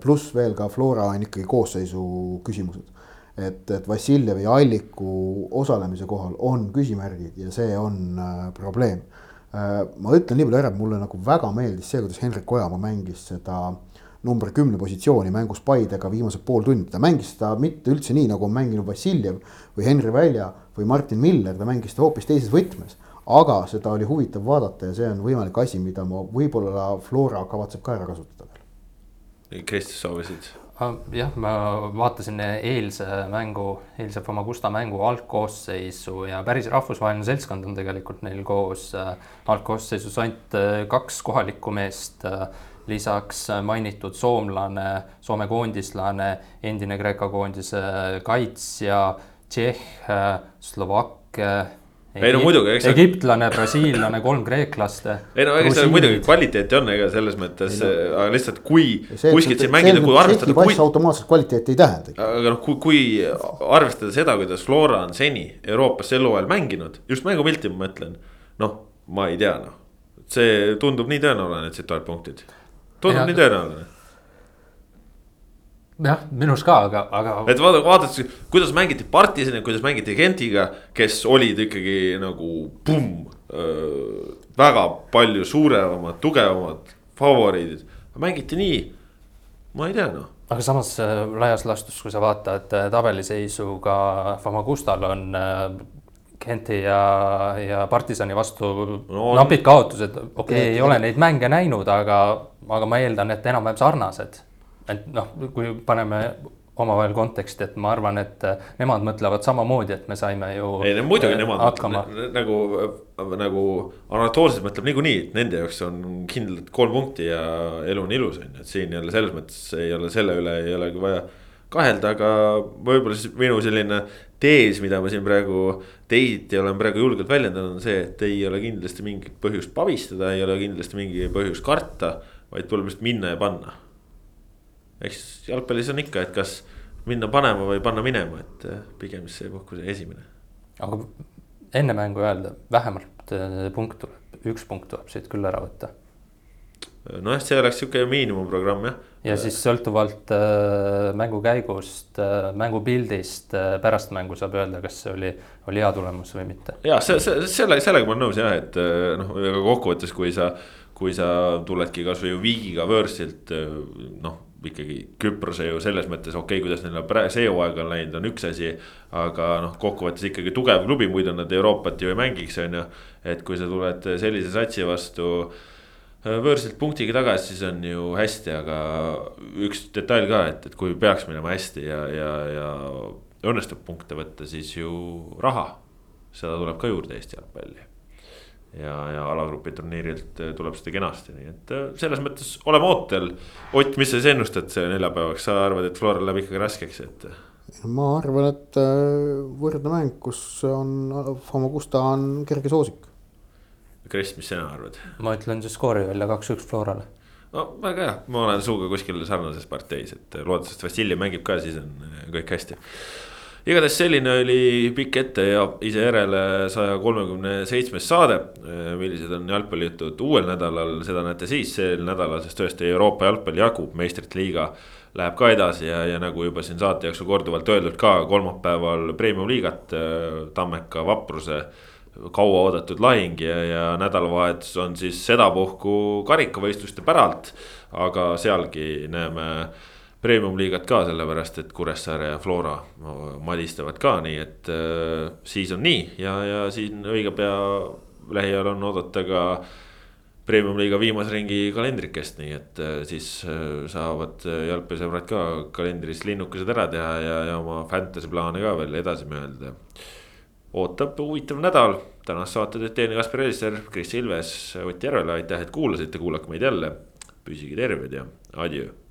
pluss veel ka Flora on ikkagi koosseisu küsimused. et, et Vassiljevi ja Alliku osalemise kohal on küsimärgid ja see on äh, probleem äh,. ma ütlen nii palju ära, et mulle nagu väga meeldis see, kuidas Hendrik Ojamaa mängis seda äh, number kümne positsiooni mängus Paidega viimased pool tundi, ta mängis seda mitte üldse nii, nagu on mänginud Vassiljev või Henri Välja või Martin Miller, ta mängis seda hoopis teises võtmes. aga seda oli huvitav vaadata ja see on võimalik asi, mida ma võib-olla Flora kavatseb ka ära kasutada veel. Kristus soovisid? Ah, jah, ma vaatasin eilse mängu, eilse Famagusta mängu algkoosseisu ja päris rahvusvaheline seltskond on tegelikult neil koos. Algkoosseisus ainult äh, kaks kohalikku meest äh, lisaks mainitud soomlane, Soome koondislane, endine Kreeka koondise kaitsja, Tšehh, Slovakk. ei no muidugi, eks. egiptlane, brasiillane, kolm kreeklast. ei no ega seal muidugi kvaliteeti on, ega selles mõttes, aga lihtsalt kui kuskilt siin mängida, kui arvestada. Kui... automaatselt kvaliteeti ei tähenda. aga noh, kui, kui arvestada seda, kuidas Flora on seni Euroopas sel hooajal mänginud, just mängupilti ma mõtlen. noh, ma ei tea noh, see tundub nii tõenäoline, et siit tuleb punktid tundub nii tõenäoline jah, minus ka, aga, aga. et vaata, vaadates, kuidas mängiti Partisani, kuidas mängiti Gentiga, kes olid ikkagi nagu pumm. väga palju suuremad, tugevamad favoriidid, mängiti nii, ma ei tea noh aga samas äh, laias laastus, kui sa vaatad äh, tabeliseisu ka Famagustal on äh, Genti ja, ja Partisani vastu no, napid kaotused, okei okay,, ei ole neid mänge näinud, aga aga ma eeldan, et enam-vähem sarnased. et noh, kui paneme omavahel konteksti, et ma arvan, et nemad mõtlevad samamoodi, et me saime ju. ei no muidugi nemad mõtlevad. Nagu, nagu anatoolselt mõtleb niikuinii, et nende jaoks on kindlalt kolm punkti ja elu on ilus, on ju, et siin jälle selles mõttes ei ole selle üle ei olegi vaja kahelda, aga võib-olla siis minu selline tees, mida ma siin praegu teisiti olen praegu julgelt väljendanud, on see, et ei ole kindlasti mingit põhjust pabistada, ei ole kindlasti mingi põhjust karta vaid tuleb lihtsalt minna ja panna. eks jalgpallis on ikka, et kas minna panema või panna minema, et eh, pigem siis see puhkus esimene. aga enne mängu öelda, vähemalt eh, punkt tuleb, üks punkt tuleb siit küll ära võtta. Nojah, see oleks sihuke miinimumprogramm jah. ja siis sõltuvalt äh, mängu käigust äh,, mängupildist äh, pärast mängu saab öelda, kas see oli, oli hea tulemus või mitte. ja see, see, selle, sellega ma olen nõus jah, et noh, kokkuvõttes, kui sa kui sa tuledki kasvõi Viigiga võõrsilt, noh ikkagi Küprose ju selles mõttes okei okay,, kuidas neil praegu see hooaeg on läinud, on üks asi. aga noh, kokkuvõttes ikkagi tugev klubi, muidu nad Euroopat ju ei mängiks, on ju. et kui sa tuled sellise satsi vastu äh, võõrsilt punktiga tagasi, siis on ju hästi, aga üks detail ka, et, et kui peaks minema hästi ja, ja, ja õnnestub punkte võtta, siis ju raha. seda tuleb ka juurde Eesti jalgpalli ja, ja alagrupi turniirilt äh, tuleb seda kenasti, nii et äh, selles mõttes oleme ootel. Ott, mis sa siis ennustad neljapäevaks, sa arvad, et Floral läheb ikkagi raskeks, et? ma arvan, et äh, võrdne mäng, kus on, Famagusta on kerge soosik. Kris, mis sina arvad? ma ütlen siis skoori välja kaks-üks Florale. no väga hea, ma olen sinuga kuskil sarnases parteis, et loodetavasti Vassiljev mängib ka, siis on kõik hästi igatahes selline oli pikk ette ja ise järele saja kolmekümne seitsmes saade. millised on jalgpallijutud uuel nädalal, seda näete siis sel nädalal, sest tõesti Euroopa jalgpalli jagub, meistrite liiga läheb ka edasi ja, ja nagu juba siin saate jooksul korduvalt öeldud ka kolmapäeval premium-liigat Tammeka vapruse kauaoodatud lahing ja, ja nädalavahetus on siis sedapuhku karikavõistluste päralt. aga sealgi näeme premium-liigat ka, sellepärast et Kuressaare ja Flora madistavad ka, nii et äh, siis on nii ja, ja siin õige pea lähiajal on oodata ka premium-liiga viimase ringi kalendrikest, nii et äh, siis äh, saavad äh, jalgpallisõbrad ka kalendris linnukesed ära teha ja, ja oma fantasy plaane ka veel edasi mõelda. Ootab huvitav nädal, tänast saate teeb teine Kaspar Elisser, Kris Ilves, Ott Järvela, aitäh, et kuulasite, kuulake meid jälle. püsige terved ja adjöö